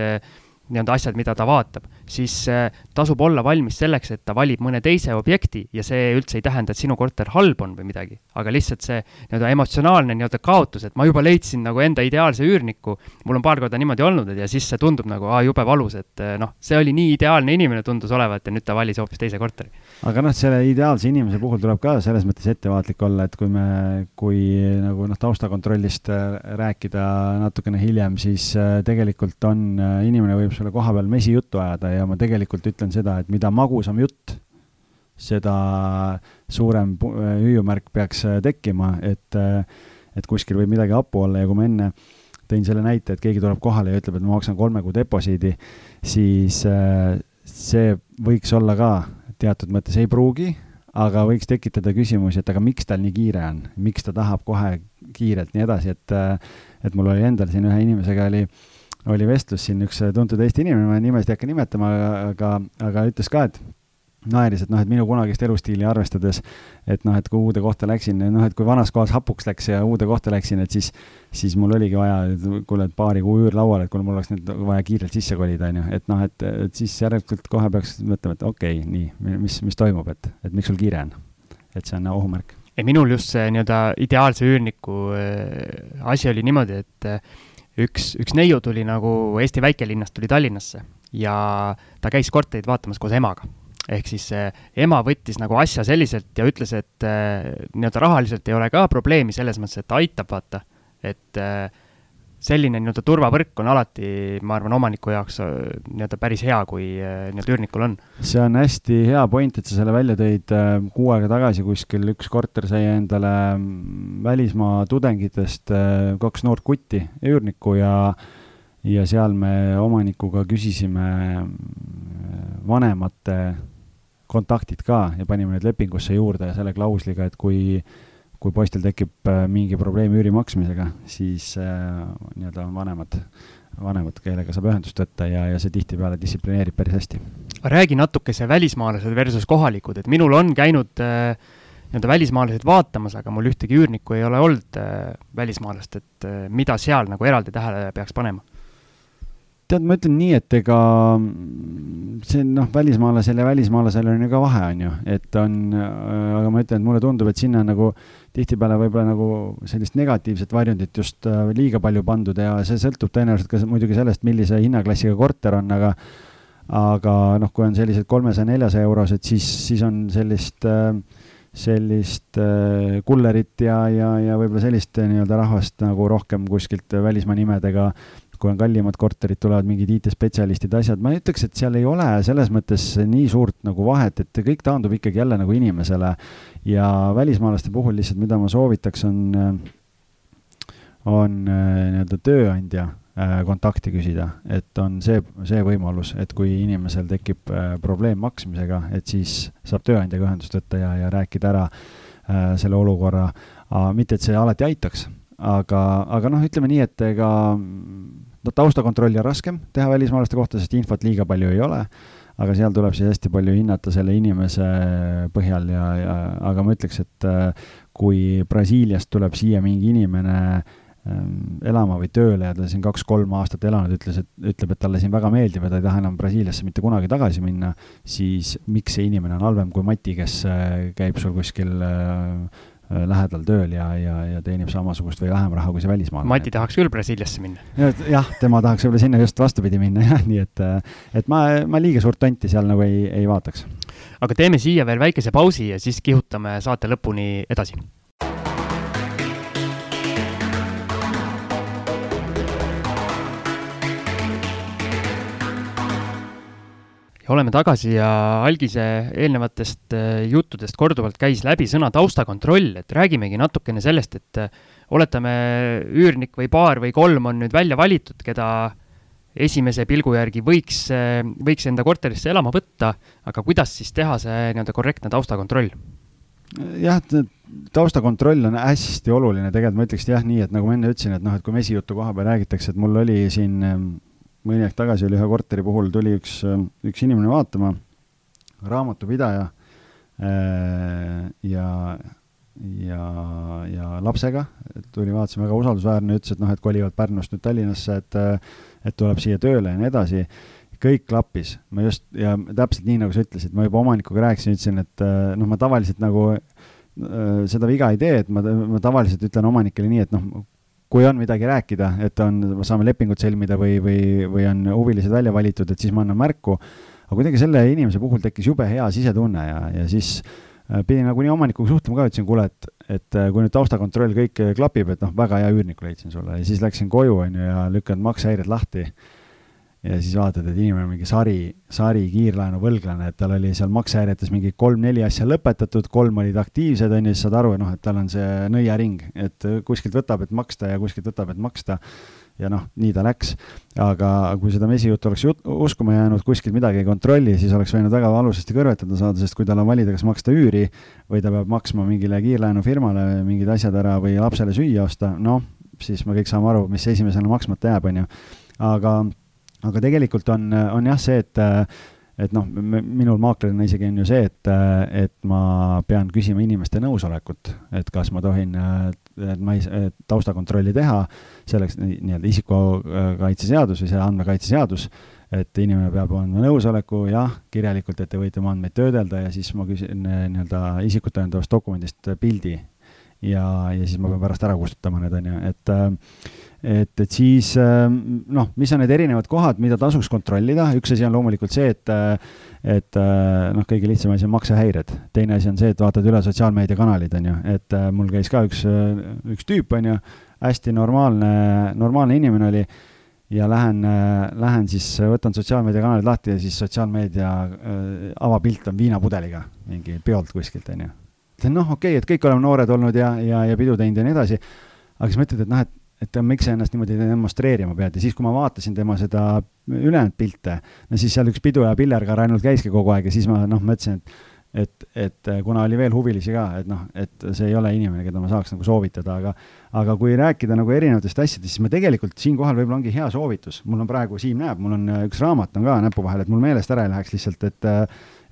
nii-öelda asjad, mida ta vaatab, siis äh, tasub olla valmis selleks, et ta valib mõne teise objekti ja see üldse ei tähenda, et sinu korter halb on või midagi, aga lihtsalt see nii-öelda emotsionaalne nii-öelda kaotus, et ma juba leidsin nagu enda ideaalse üürniku, mul on paar korda niimoodi olnud, ja siis see tundub nagu aa, jube valus, et äh, noh, see oli nii ideaalne inimene, tundus olevat ja nüüd ta valis hoopis teise korteri. aga noh, selle ideaalse inimese puhul tuleb ka selles mõttes ettevaatlik olla, et kui me, kui nagu noh, taustakontrollist äh, rääkida natukene hiljem, siis tegelikult on, inimene võib sulle koha peal mesijuttu ajada ja ma tegelikult ütlen seda, et mida magusam jutt, seda suurem hüüumärk peaks äh, tekkima, et, äh, et kuskil võib midagi hapu olla. Ja kui ma enne tõin selle näite, et keegi tuleb kohale ja ütleb, et ma maksan kolme kuu deposiidi, siis äh, see võiks olla ka teatud mõttes, ei pruugi, aga võiks tekitada küsimusi, et aga miks tal nii kiire on, miks ta tahab kohe kiirelt nii edasi, et, et mul oli endal siin ühe inimesega oli äh, oli vestlus siin üks tuntud Eesti inimene, ma nimesid ei hakka nimetama, aga, aga ütles ka, et naeris, et noh, et minu kunagist elustiili arvestades, et noh, et kui uude kohta läksin, noh, et kui vanas kohas hapuks läks ja uude kohta läksin, et siis, siis mul oligi vaja, kuule, et paari kuu üür laual, et kuule, mul oleks nüüd vaja kiirelt sisse kolida, on ju, et noh, et, et siis järelikult kohe peaks mõtlema, et okei okay,, nii, mis, mis toimub, et, et miks sul kiire on. et see on ohumärk. minul just see nii-öelda ideaalse üürniku äh, asi oli niimoodi, et äh, üks, üks neiu tuli nagu Eesti väikelinnast tuli Tallinnasse ja ta käis korterit vaatamas koos emaga. ehk siis äh, ema võttis nagu asja selliselt ja ütles, et äh, nii-öelda rahaliselt ei ole ka probleemi selles mõttes, et ta aitab, vaata, et äh, selline nii-öelda turvavõrk on alati, ma arvan, omaniku jaoks äh, nii-öelda päris hea, kui äh, nii-öelda üürnikul on. see on hästi hea point, et sa selle välja tõid. Äh, kuu aega tagasi kuskil üks korter sai endale mm, välismaa tudengitest kaks noort kutti, üürnikku ja ja seal me omanikuga küsisime vanemate kontaktid ka ja panime need lepingusse juurde selle klausliga, et kui kui poistel tekib äh, mingi probleem üüri maksmisega, siis äh, nii-öelda on vanemad, vanemad, kellega saab ühendust võtta ja, ja see tihtipeale distsiplineerib päris hästi. räägi natukese välismaalased versus kohalikud, et minul on käinud äh, nii-öelda välismaalased vaatamas, aga mul ühtegi üürnikku ei ole olnud äh, välismaalast, et äh, mida seal nagu eraldi tähele peaks panema tead, ma ütlen nii, et ega see noh, välismaalasel ja välismaalasel on ju ka vahe, on ju, et on, aga ma ütlen, et mulle tundub, et sinna nagu tihtipeale võib-olla nagu sellist negatiivset varjundit just äh, liiga palju pandud ja see sõltub tõenäoliselt ka muidugi sellest, millise hinnaklassiga korter on, aga aga noh, kui on sellised kolmesaja, neljasaja eurosed, siis, siis on sellist äh, sellist äh, kullerit ja, ja, ja võib-olla sellist nii-öelda rahvast nagu rohkem kuskilt välismaa nimedega kui on kallimad korterid, tulevad mingid IT-spetsialistid, asjad, ma ei ütleks, et seal ei ole selles mõttes nii suurt nagu vahet, et kõik taandub ikkagi jälle nagu inimesele. ja välismaalaste puhul lihtsalt, mida ma soovitaks, on, on nii-öelda tööandja kontakti küsida, et on see, see võimalus, et kui inimesel tekib probleem maksmisega, et siis saab tööandjaga ühendust võtta ja, ja rääkida ära selle olukorra, mitte et see alati aitaks aga, aga noh, ütleme nii, et ega taustakontrolli on raskem teha välismaalaste kohta, sest infot liiga palju ei ole, aga seal tuleb siis hästi palju hinnata selle inimese põhjal ja, ja aga ma ütleks, et äh, kui Brasiiliast tuleb siia mingi inimene ähm, elama või tööle ja ta siin kaks-kolm aastat elanud, ütles, et, ütleb, et talle siin väga meeldib ja ta ei taha enam Brasiiliasse mitte kunagi tagasi minna, siis miks see inimene on halvem kui Mati, kes äh, käib sul kuskil äh, lähedal tööl ja, ja, ja teenib samasugust või vähem raha kui see välismaalane. Mati tahaks küll Brasiiliasse minna. jah, tema tahaks võib-olla sinna just vastupidi minna jah, nii et, äh, et ma, ma liiga suurt tonti seal nagu ei, ei vaataks. aga teeme siia veel väikese pausi ja siis kihutame saate lõpuni edasi ja oleme tagasi ja algise eelnevatest äh, juttudest korduvalt käis läbi sõna taustakontroll, et räägimegi natukene sellest, et äh, oletame, üürnik või paar või kolm on nüüd välja valitud, keda esimese pilgu järgi võiks, äh, võiks enda korterisse elama võtta, aga kuidas siis teha see nii-öelda korrektne taustakontroll? jah, taustakontroll on hästi oluline, tegelikult ma ütleks jah nii, et nagu ma enne ütlesin, et noh, et kui mesijutu koha peal räägitakse, et mul oli siin mõni aeg tagasi oli ühe korteri puhul, tuli üks, üks inimene vaatama, raamatupidaja äh, ja, ja, ja lapsega, tuli, vaatasime, väga usaldusväärne, ütles, et noh, et kolivad Pärnust nüüd Tallinnasse, et, et tuleb siia tööle ja nii edasi. Kõik klappis, ma just ja täpselt nii, nagu sa ütlesid, ma juba omanikuga rääkisin, ütlesin, et noh, ma tavaliselt nagu äh, seda viga ei tee, et ma, ma tavaliselt ütlen omanikele nii, et noh, kui on midagi rääkida, et on, saame lepingut sõlmida või, või, või on huvilised välja valitud, et siis ma annan märku. aga kuidagi selle inimese puhul tekkis jube hea sisetunne ja, ja siis äh, pidin nagunii omanikuga suhtlema ka, ütlesin, kuule, et, et äh, kui nüüd taustakontroll kõik klapib, et noh, väga hea üürniku leidsin sulle ja siis läksin koju, on ju, ja lükanud maksehäired lahti ja siis vaatad, et inimene on mingi sari, sari kiirlaenu võlglane, et tal oli seal maksehäiretes mingi kolm-neli asja lõpetatud, kolm olid aktiivsed, on ju, siis saad aru, noh, et tal on see nõiaring, et kuskilt võtab, et maksta ja kuskilt võtab, et maksta. ja noh, nii ta läks. aga kui seda mesijuttu oleks jut-, uskuma jäänud, kuskilt midagi ei kontrolli, siis oleks võinud väga valusasti kõrvetada saada, sest kui tal on valida, kas maksta üüri või ta peab maksma mingile kiirlaenufirmale mingid asjad ära või lapsele süüa osta, noh, siis me kõik saame aru, mis esimesena maksmata jääb, on ju. aga aga tegelikult on, on jah see, et et noh, minul maaklerina isegi on ju see, et, et ma pean küsima inimeste nõusolekut, et kas ma tohin, et ma ei, taustakontrolli teha, selleks nii-öelda isikukaitseseadus või see andmekaitseseadus, et inimene peab andma nõusoleku, jah, kirjalikult, et te võite oma andmeid töödelda ja siis ma küsin nii-öelda isikut tõendavast dokumendist pildi ja, ja siis ma pean pärast ära kustutama need, on ju, et et, et siis noh, mis on need erinevad kohad, mida tasuks kontrollida, üks asi on loomulikult see, et et noh, kõige lihtsam asi on maksehäired, teine asi on see, et vaatad üle sotsiaalmeediakanalid, on ju, et mul käis ka üks, üks tüüp, on ju, hästi normaalne, normaalne inimene oli. Ja lähen, lähen siis, võtan sotsiaalmeediakanalid lahti ja siis sotsiaalmeedia avapilt on viinapudeliga mingi peolt kuskilt, on ju. Ütlen noh, okei okay,, et kõik oleme noored olnud ja, ja, ja pidu teinud ja nii edasi, aga siis mõtled, et noh, et et miks sa ennast niimoodi demonstreerima pead. Ja siis, kui ma vaatasin tema seda ülejäänud pilte, no siis seal üks pidu ja pillerkar ainult käiski kogu aeg ja siis ma noh, mõtlesin, et et, et kuna oli veel huvilisi ka, et noh, et see ei ole inimene, keda ma saaks nagu soovitada, aga aga kui rääkida nagu erinevatest asjadest, siis ma tegelikult siinkohal võib-olla ongi hea soovitus, mul on praegu, Siim näeb, mul on üks raamat on ka näpu vahel, et mul meelest ära ei läheks lihtsalt, et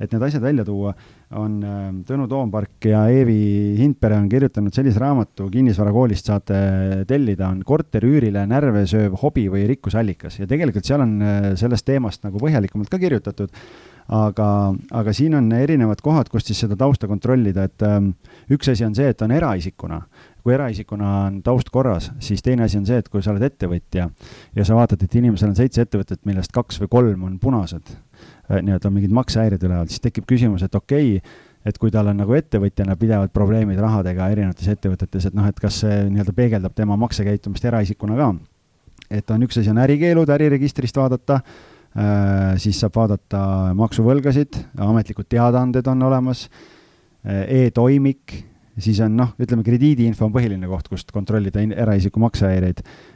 et need asjad välja tuua, on ähm, Tõnu Toompark ja Eevi Hindpere on kirjutanud sellise raamatu, kinnisvarakoolist saate tellida, on korteriüürile närve sööv hobi või rikkusallikas ja tegelikult seal on äh, sellest teemast nagu põhjalikumalt ka kirjutatud aga, aga siin on erinevad kohad, kust siis seda tausta kontrollida, et ähm, üks asi on see, et on eraisikuna. kui eraisikuna on taust korras, siis teine asi on see, et kui sa oled ettevõtja ja sa vaatad, et inimesel on seitse ettevõtet, millest kaks või kolm on punased nii-öelda mingid maksehäired üleval, siis tekib küsimus, et okei okay,, et kui tal on nagu ettevõtjana pidevad probleemid rahadega erinevates ettevõtetes, et noh, et kas see nii-öelda peegeldab tema maksekäitumist eraisikuna ka. et on üks asi on ärikeelud äriregistrist vaadata äh,, siis saab vaadata maksuvõlgasid, ametlikud teadaanded on olemas äh,, e-toimik, siis on noh, ütleme krediidiinfo on põhiline koht, kust kontrollida eraisiku maksehäireid äh,.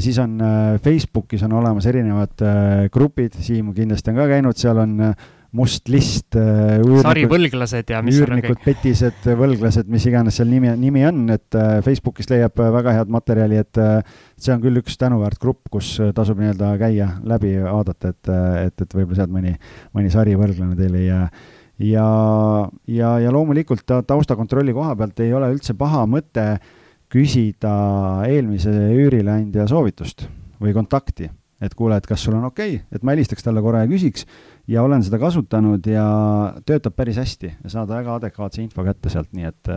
Siis on äh, Facebookis on olemas erinevad äh, grupid, Siim kindlasti on ka käinud, seal on äh, must list äh,. sarivõlglased ja mis üürnikud, petised, võlglased, mis iganes seal nimi, nimi on, et äh, Facebookis leiab äh, väga head materjali, et äh, see on küll üks tänuväärt grupp, kus äh, tasub nii-öelda käia läbi, vaadata, et, äh, et, et võib-olla sealt mõni, mõni sarivõlglane teil ei jää ja, ja, ja loomulikult taustakontrolli koha pealt ei ole üldse paha mõte küsida eelmise üürileandja soovitust või kontakti, et kuule, et kas sul on okei okay,, et ma helistaks talle korra ja küsiks ja olen seda kasutanud ja töötab päris hästi ja saad väga adekvaatse info kätte sealt, nii et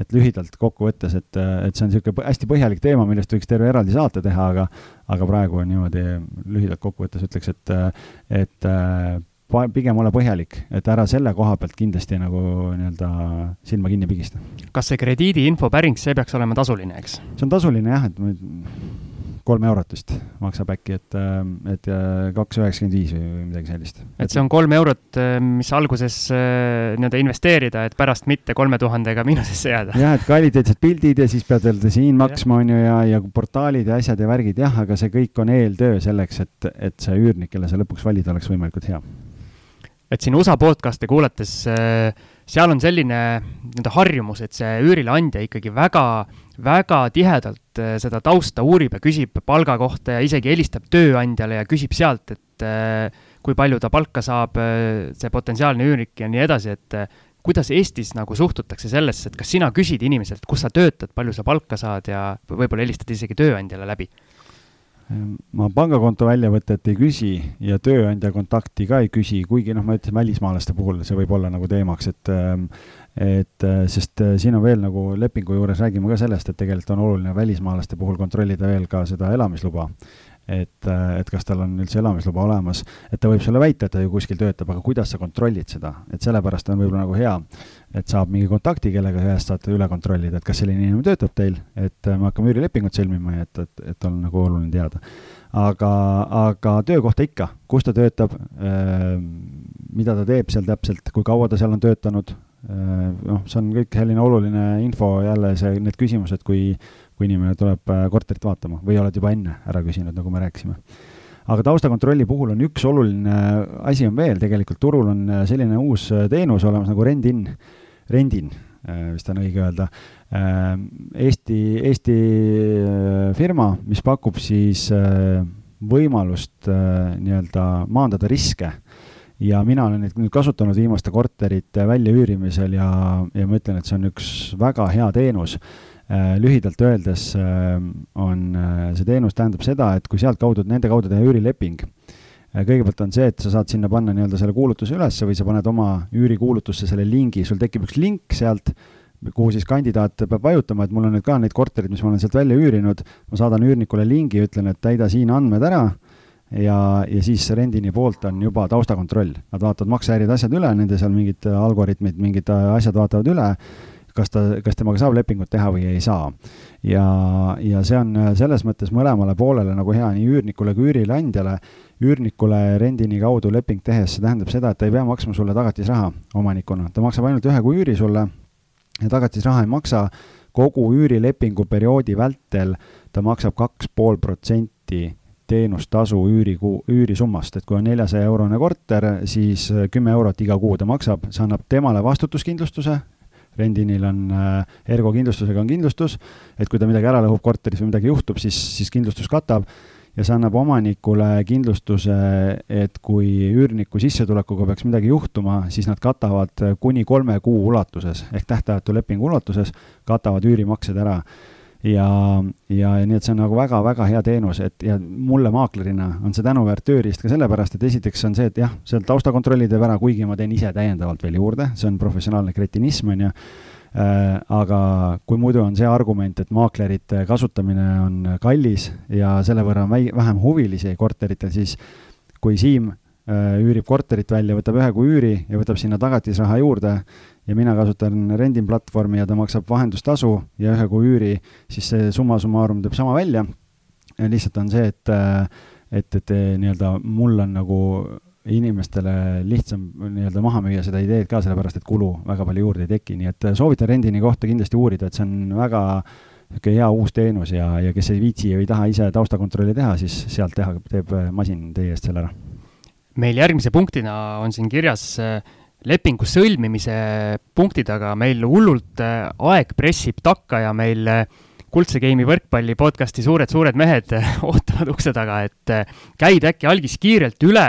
et lühidalt kokkuvõttes, et, et see on niisugune hästi põhjalik teema, millest võiks terve eraldi saate teha, aga aga praegu on niimoodi lühidalt kokkuvõttes ütleks, et et pigem ole põhjalik, et ära selle koha pealt kindlasti nagu nii-öelda silma kinni pigista. kas see krediidiinfo päring, see peaks olema tasuline, eks? see on tasuline jah, et kolm eurot vist maksab äkki, et, äh, et äh, kaks üheksakümmend viis või midagi sellist. et see on kolm eurot, äh, mis alguses nii-öelda investeerida, et pärast mitte kolme tuhandega miinusesse jääda. jah, et kvaliteetsed pildid ja siis pead veel siin maksma, on ju, ja, ja portaalid ja asjad ja värgid, jah, aga see kõik on eeltöö selleks, et, et see üürnik, kelle sa lõpuks valid, oleks võimalikult hea. Et siin USA podcast'e kuulates seal on selline nii-öelda harjumus, et see üürileandja ikkagi väga väga tihedalt äh, seda tausta uurib ja küsib palga kohta ja isegi helistab tööandjale ja küsib sealt, et äh, kui palju ta palka saab, äh, see potentsiaalne üürnik ja nii edasi, et kuidas Eestis nagu suhtutakse sellesse, et kas sina küsid inimeselt, kus sa töötad, palju sa palka saad ja võib-olla helistad isegi tööandjale läbi? Ma pangakonto väljavõtet ei küsi ja tööandja kontakti ka ei küsi, kuigi noh, ma ütlesin välismaalaste puhul see võib olla nagu teemaks, et et sest siin on veel nagu lepingu juures räägime ka sellest, et tegelikult on oluline välismaalaste puhul kontrollida veel ka seda elamisluba. Et, et kas tal on üldse elamisluba olemas, et ta võib sulle väita, et ta ju kuskil töötab, aga kuidas sa kontrollid seda, et sellepärast on võib-olla nagu hea, et saab mingi kontakti, kellega ühest saate üle kontrollida, et kas selline inimene töötab teil, et me hakkame üürilepingut sõlmima ja et, et, et on nagu oluline teada. aga, aga töökohta ikka, kus ta töötab, mida ta teeb seal täpselt, kui kaua ta seal on töötanud, noh, see on kõik selline oluline info, jälle see, need küsimused, kui kui inimene tuleb äh, korterit vaatama või oled juba enne ära küsinud, nagu me rääkisime. aga taustakontrolli puhul on üks oluline asi on veel, tegelikult turul on äh, selline uus äh, teenus olemas nagu Rendin, Rendin vist on õige öelda, Eesti, Eesti firma, mis pakub siis võimalust nii-öelda maandada riske. Ja mina olen neid nüüd kasutanud viimaste korterite väljaüürimisel ja, ja ma ütlen, et see on üks väga hea teenus. Äh, lühidalt öeldes äh, on äh, see teenus tähendab seda, et kui sealtkaudu, nende kaudu teha üürileping, kõigepealt on see, et sa saad sinna panna nii-öelda selle kuulutuse ülesse või sa paned oma üürikuulutusse selle lingi, sul tekib üks link sealt, kuhu siis kandidaat peab vajutama, et mul on nüüd ka neid korterid, mis ma olen sealt välja üürinud, ma saadan üürnikule lingi, ütlen, et täida siin andmed ära. Ja, ja siis rendini poolt on juba taustakontroll. Nad vaatavad maksehäirid, asjad üle, nende seal mingid algoritmid, mingid asjad vaatavad üle kas ta, kas temaga saab lepingut teha või ei saa. ja, ja see on selles mõttes mõlemale poolele nagu hea, nii üürnikule kui üürileandjale. üürnikule rendini kaudu leping tehes, see tähendab seda, et ta ei pea maksma sulle tagatisraha omanikuna, ta maksab ainult ühe kuu üüri sulle ja tagatisraha ei maksa kogu üürilepingu perioodi vältel, ta maksab kaks pool protsenti teenustasu üürikuu, üürisummast, et kui on neljasaja eurone korter, siis kümme eurot iga kuu ta maksab, see annab temale vastutuskindlustuse rendinil on äh, Ergo kindlustusega on kindlustus, et kui ta midagi ära lõhub korteris või midagi juhtub, siis, siis kindlustus katab. Ja see annab omanikule kindlustuse, et kui üürniku sissetulekuga peaks midagi juhtuma, siis nad katavad kuni kolme kuu ulatuses ehk tähtajatu lepingu ulatuses, katavad üürimaksed ära ja, ja, ja nii, et see on nagu väga-väga hea teenus, et ja mulle maaklerina on see tänuväärt tööriist ka sellepärast, et esiteks on see, et jah, seal taustakontrolli teeb ära, kuigi ma teen ise täiendavalt veel juurde, see on professionaalne kretinism, on ju. Äh,, aga kui muidu on see argument, et maaklerite kasutamine on kallis ja selle võrra on väi-, vähem huvilisi korteritel, siis kui Siim äh, üürib korterit välja, võtab ühe kuu üüri ja võtab sinna tagatisraha juurde, ja mina kasutan Rendin platvormi ja ta maksab vahendustasu ja ühe kuu üüri, siis see summa summarum teeb sama välja. lihtsalt on see, et, et, et nii-öelda mul on nagu inimestele lihtsam nii-öelda maha müüa seda ideed ka, sellepärast et kulu väga palju juurde ei teki, nii et soovitan rendini kohta kindlasti uurida, et see on väga niisugune hea uus teenus ja, ja kes ei viitsi või ei taha ise taustakontrolli teha, siis sealt teha, teeb masin teie eest selle ära. meil järgmise punktina on siin kirjas äh, lepingu sõlmimise punktid, aga meil hullult äh, aeg pressib takka ja meil äh, Kuldse Game'i võrkpalli podcasti suured-suured mehed *laughs* ootavad ukse taga, et käid äkki algis kiirelt üle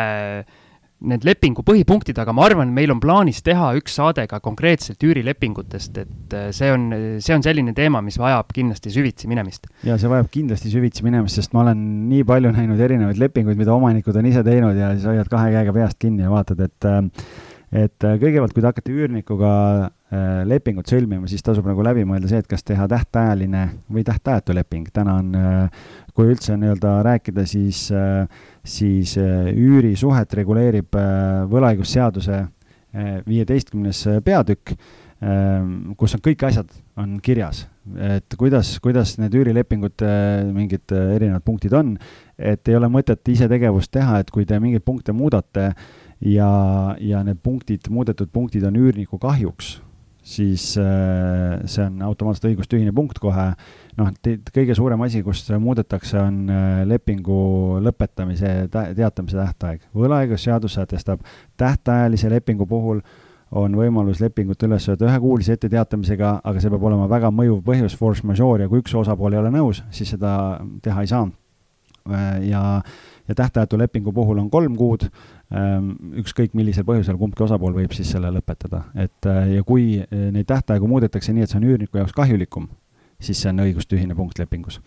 need lepingu põhipunktid, aga ma arvan, meil on plaanis teha üks saade ka konkreetselt üürilepingutest, et äh, see on, see on selline teema, mis vajab kindlasti süvitsi minemist. ja see vajab kindlasti süvitsi minemist, sest ma olen nii palju näinud erinevaid lepinguid, mida omanikud on ise teinud ja siis hoiad kahe käega peast kinni ja vaatad, et äh, et äh, kõigepealt, kui te hakkate üürnikuga lepingut sõlmima, siis tasub nagu läbi mõelda see, et kas teha tähtajaline või tähtajatu leping. täna on, kui üldse nii-öelda rääkida, siis äh, siis äh, üürisuhet reguleerib äh, võlaõigusseaduse äh, viieteistkümnes peatükk, ähm, kus on kõik asjad, on kirjas, et kuidas, kuidas need üürilepingute mingid erinevad punktid on, et ei ole mõtet ise tegevust teha, et kui te mingeid punkte muudate ja, ja need punktid, muudetud punktid on üürniku kahjuks, siis see on automaatselt õigustühine punkt kohe noh, kõige suurem asi, kus muudetakse, on äh, lepingu lõpetamise teatamise tähtaeg. võlaõigusseadus sätestab tähtajalise lepingu puhul on võimalus lepingut üles öelda ühekuulise etteteatamisega, aga see peab olema väga mõjuv põhjus, force majeure ja kui üks osapool ei ole nõus, siis seda teha ei saa. Äh, ja, ja tähtajatu lepingu puhul on kolm kuud, ükskõik millisel põhjusel kumbki osapool võib siis selle lõpetada, et äh, ja kui neid tähtaegu muudetakse nii, et see on üürniku jaoks kahjulikum, siis see on õigustühine punkt lepingus.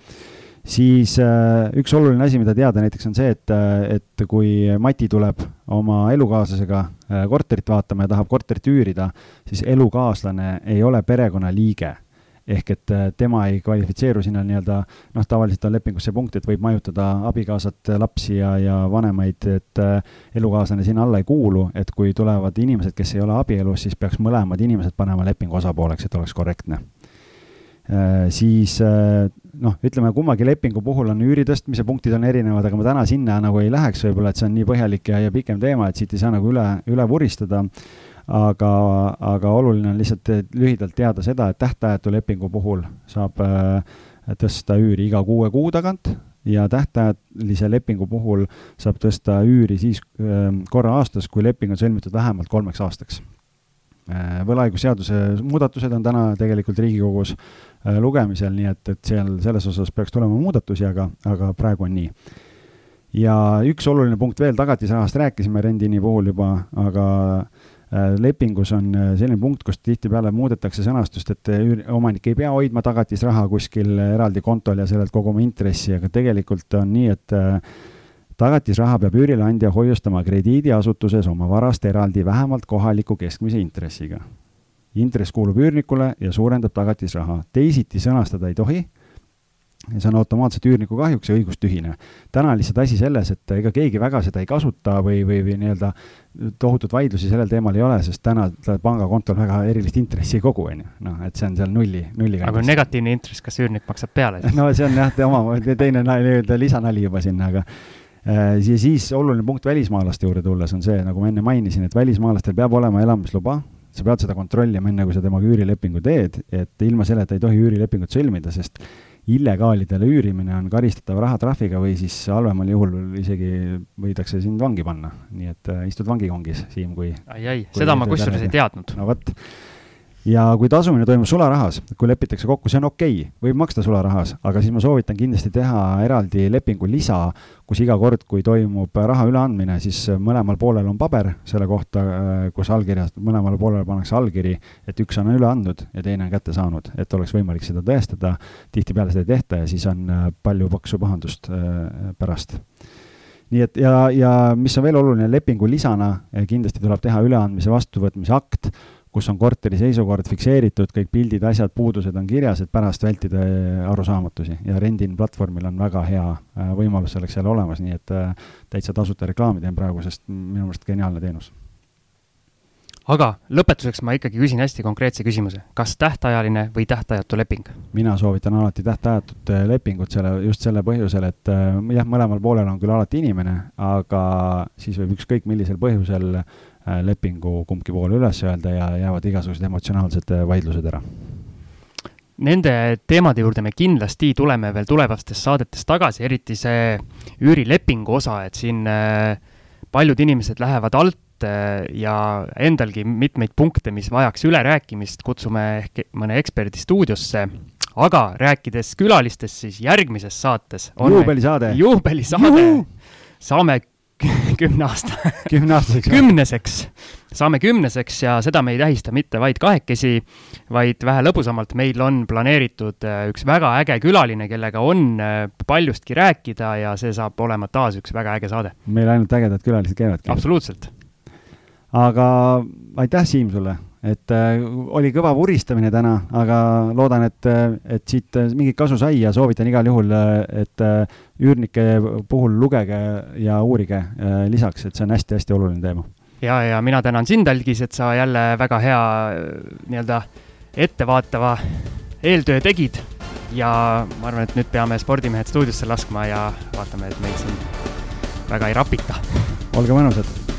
siis äh, üks oluline asi, mida teada näiteks on see, et, äh, et kui Mati tuleb oma elukaaslasega äh, korterit vaatama ja tahab korterit üürida, siis elukaaslane ei ole perekonnaliige ehk et tema ei kvalifitseeru sinna nii-öelda, noh, tavaliselt on lepingus see punkt, et võib majutada abikaasat, lapsi ja, ja vanemaid, et elukaaslane sinna alla ei kuulu, et kui tulevad inimesed, kes ei ole abielus, siis peaks mõlemad inimesed panema lepingu osapooleks, et oleks korrektne Äh, siis äh, noh, ütleme kummagi lepingu puhul on üüri tõstmise punktid on erinevad, aga ma täna sinna nagu ei läheks võib-olla, et see on nii põhjalik ja, ja pikem teema, et siit ei saa nagu üle, üle vuristada. Aga, aga oluline on lihtsalt lühidalt teada seda, et tähtajatu lepingu puhul saab äh, tõsta üüri iga kuue kuu tagant ja tähtajalise lepingu puhul saab tõsta üüri siis korra aastas, kui leping on sõlmitud vähemalt kolmeks aastaks võlaõigusseaduse muudatused on täna tegelikult Riigikogus Äh, lugemisel, nii et, et seal selles osas peaks tulema muudatusi, aga, aga praegu on nii. ja üks oluline punkt veel, tagatisrahast rääkisime Rendini puhul juba, aga äh, lepingus on äh, selline punkt, kus tihtipeale muudetakse sõnastust, et omanik ei pea hoidma tagatisraha kuskil eraldi kontol ja sellelt koguma intressi, aga tegelikult on nii, et tagatisraha peab üürileandja hoiustama krediidiasutuses oma varast eraldi vähemalt kohaliku keskmise intressiga intress kuulub üürnikule ja suurendab tagatisraha. teisiti sõnastada ei tohi ja see on automaatselt üürniku kahjuks ja õigustühine. täna on lihtsalt asi selles, et ega keegi väga seda ei kasuta või, või, või nii-öelda tohutut vaidlusi sellel teemal ei ole, sest täna pangakontol väga erilist intressi ei kogu, on ju. noh, et see on seal nulli, nulliga. aga kui on negatiivne intress, kas üürnik maksab peale siis? *laughs* no see on jah, oma, teine nii-öelda lisanali juba sinna, aga äh, ja siis oluline punkt välismaalaste juurde tulles on see, nagu ma enne mainisin, et välismaalastel peab olema elamisluba sa pead seda kontrollima, enne kui sa temaga üürilepingu teed, et ilma selleta ei tohi üürilepingut sõlmida, sest illegaalidele üürimine on karistatav rahatrahviga või siis halvemal juhul isegi võidakse sind vangi panna. nii et äh, istud vangikongis, Siim, kui ai, ai, seda ma kusjuures ei teadnud. no vot ja kui tasumine toimub sularahas, kui lepitakse kokku, see on okei okay,, võib maksta sularahas, aga siis ma soovitan kindlasti teha eraldi lepingu lisa, kus iga kord, kui toimub raha üleandmine, siis mõlemal poolel on paber selle kohta, kus allkirjast, mõlemale poolele pannakse allkiri, et üks on üle andnud ja teine on kätte saanud, et oleks võimalik seda tõestada. tihtipeale seda ei tehta ja siis on äh, palju paksu pahandust äh, pärast nii et ja, ja mis on veel oluline, lepingu lisana kindlasti tuleb teha üleandmise vastuvõtmise akt kus on korteri seisukord fikseeritud, kõik pildid, asjad, puudused on kirjas, et pärast vältida äh, arusaamatusi ja Rendin platvormil on väga hea äh, võimalus selleks jälle olemas, nii et äh, täitsa tasuta reklaami teen praegu, sest minu meelest geniaalne teenus. aga lõpetuseks ma ikkagi küsin hästi konkreetse küsimuse, kas tähtajaline või tähtajatu leping? mina soovitan alati tähtajatut äh, lepingut selle, just selle põhjusel, et jah, mõlemal poolel on küll alati inimene, aga siis võib ükskõik millisel põhjusel lepingu kumbki pool üles öelda ja jäävad igasugused emotsionaalsed vaidlused ära. Nende teemade juurde me kindlasti tuleme veel tulevastes saadetes tagasi, eriti see üürilepingu osa, et siin paljud inimesed lähevad alt Äh, ja endalgi mitmeid punkte, mis vajaks ülerääkimist, kutsume ehk mõne eksperdi stuudiosse. aga rääkides külalistest, siis järgmises saates on juubelisaade, juubelisaade, saame *laughs* kümne aasta *laughs* kümneaastaseks kümneseks, saame kümneseks ja seda me ei tähista mitte vaid kahekesi, vaid vähe lõbusamalt. meil on planeeritud äh, üks väga äge külaline, kellega on äh, paljustki rääkida ja see saab olema taas üks väga äge saade. meil ainult ägedad külalised käivadki. absoluutselt aga aitäh, Siim, sulle, et äh, oli kõva vuristamine täna, aga loodan, et, äh, et siit äh, mingit kasu sai ja soovitan igal juhul, äh, et äh, üürnike puhul lugege ja uurige äh, lisaks, et see on hästi-hästi oluline teema. ja, ja mina tänan sind, Algis, et sa jälle väga hea nii-öelda ettevaatava eeltöö tegid ja ma arvan, et nüüd peame spordimehed stuudiosse laskma ja vaatame, et meid siin väga ei rapita. olge mõnusad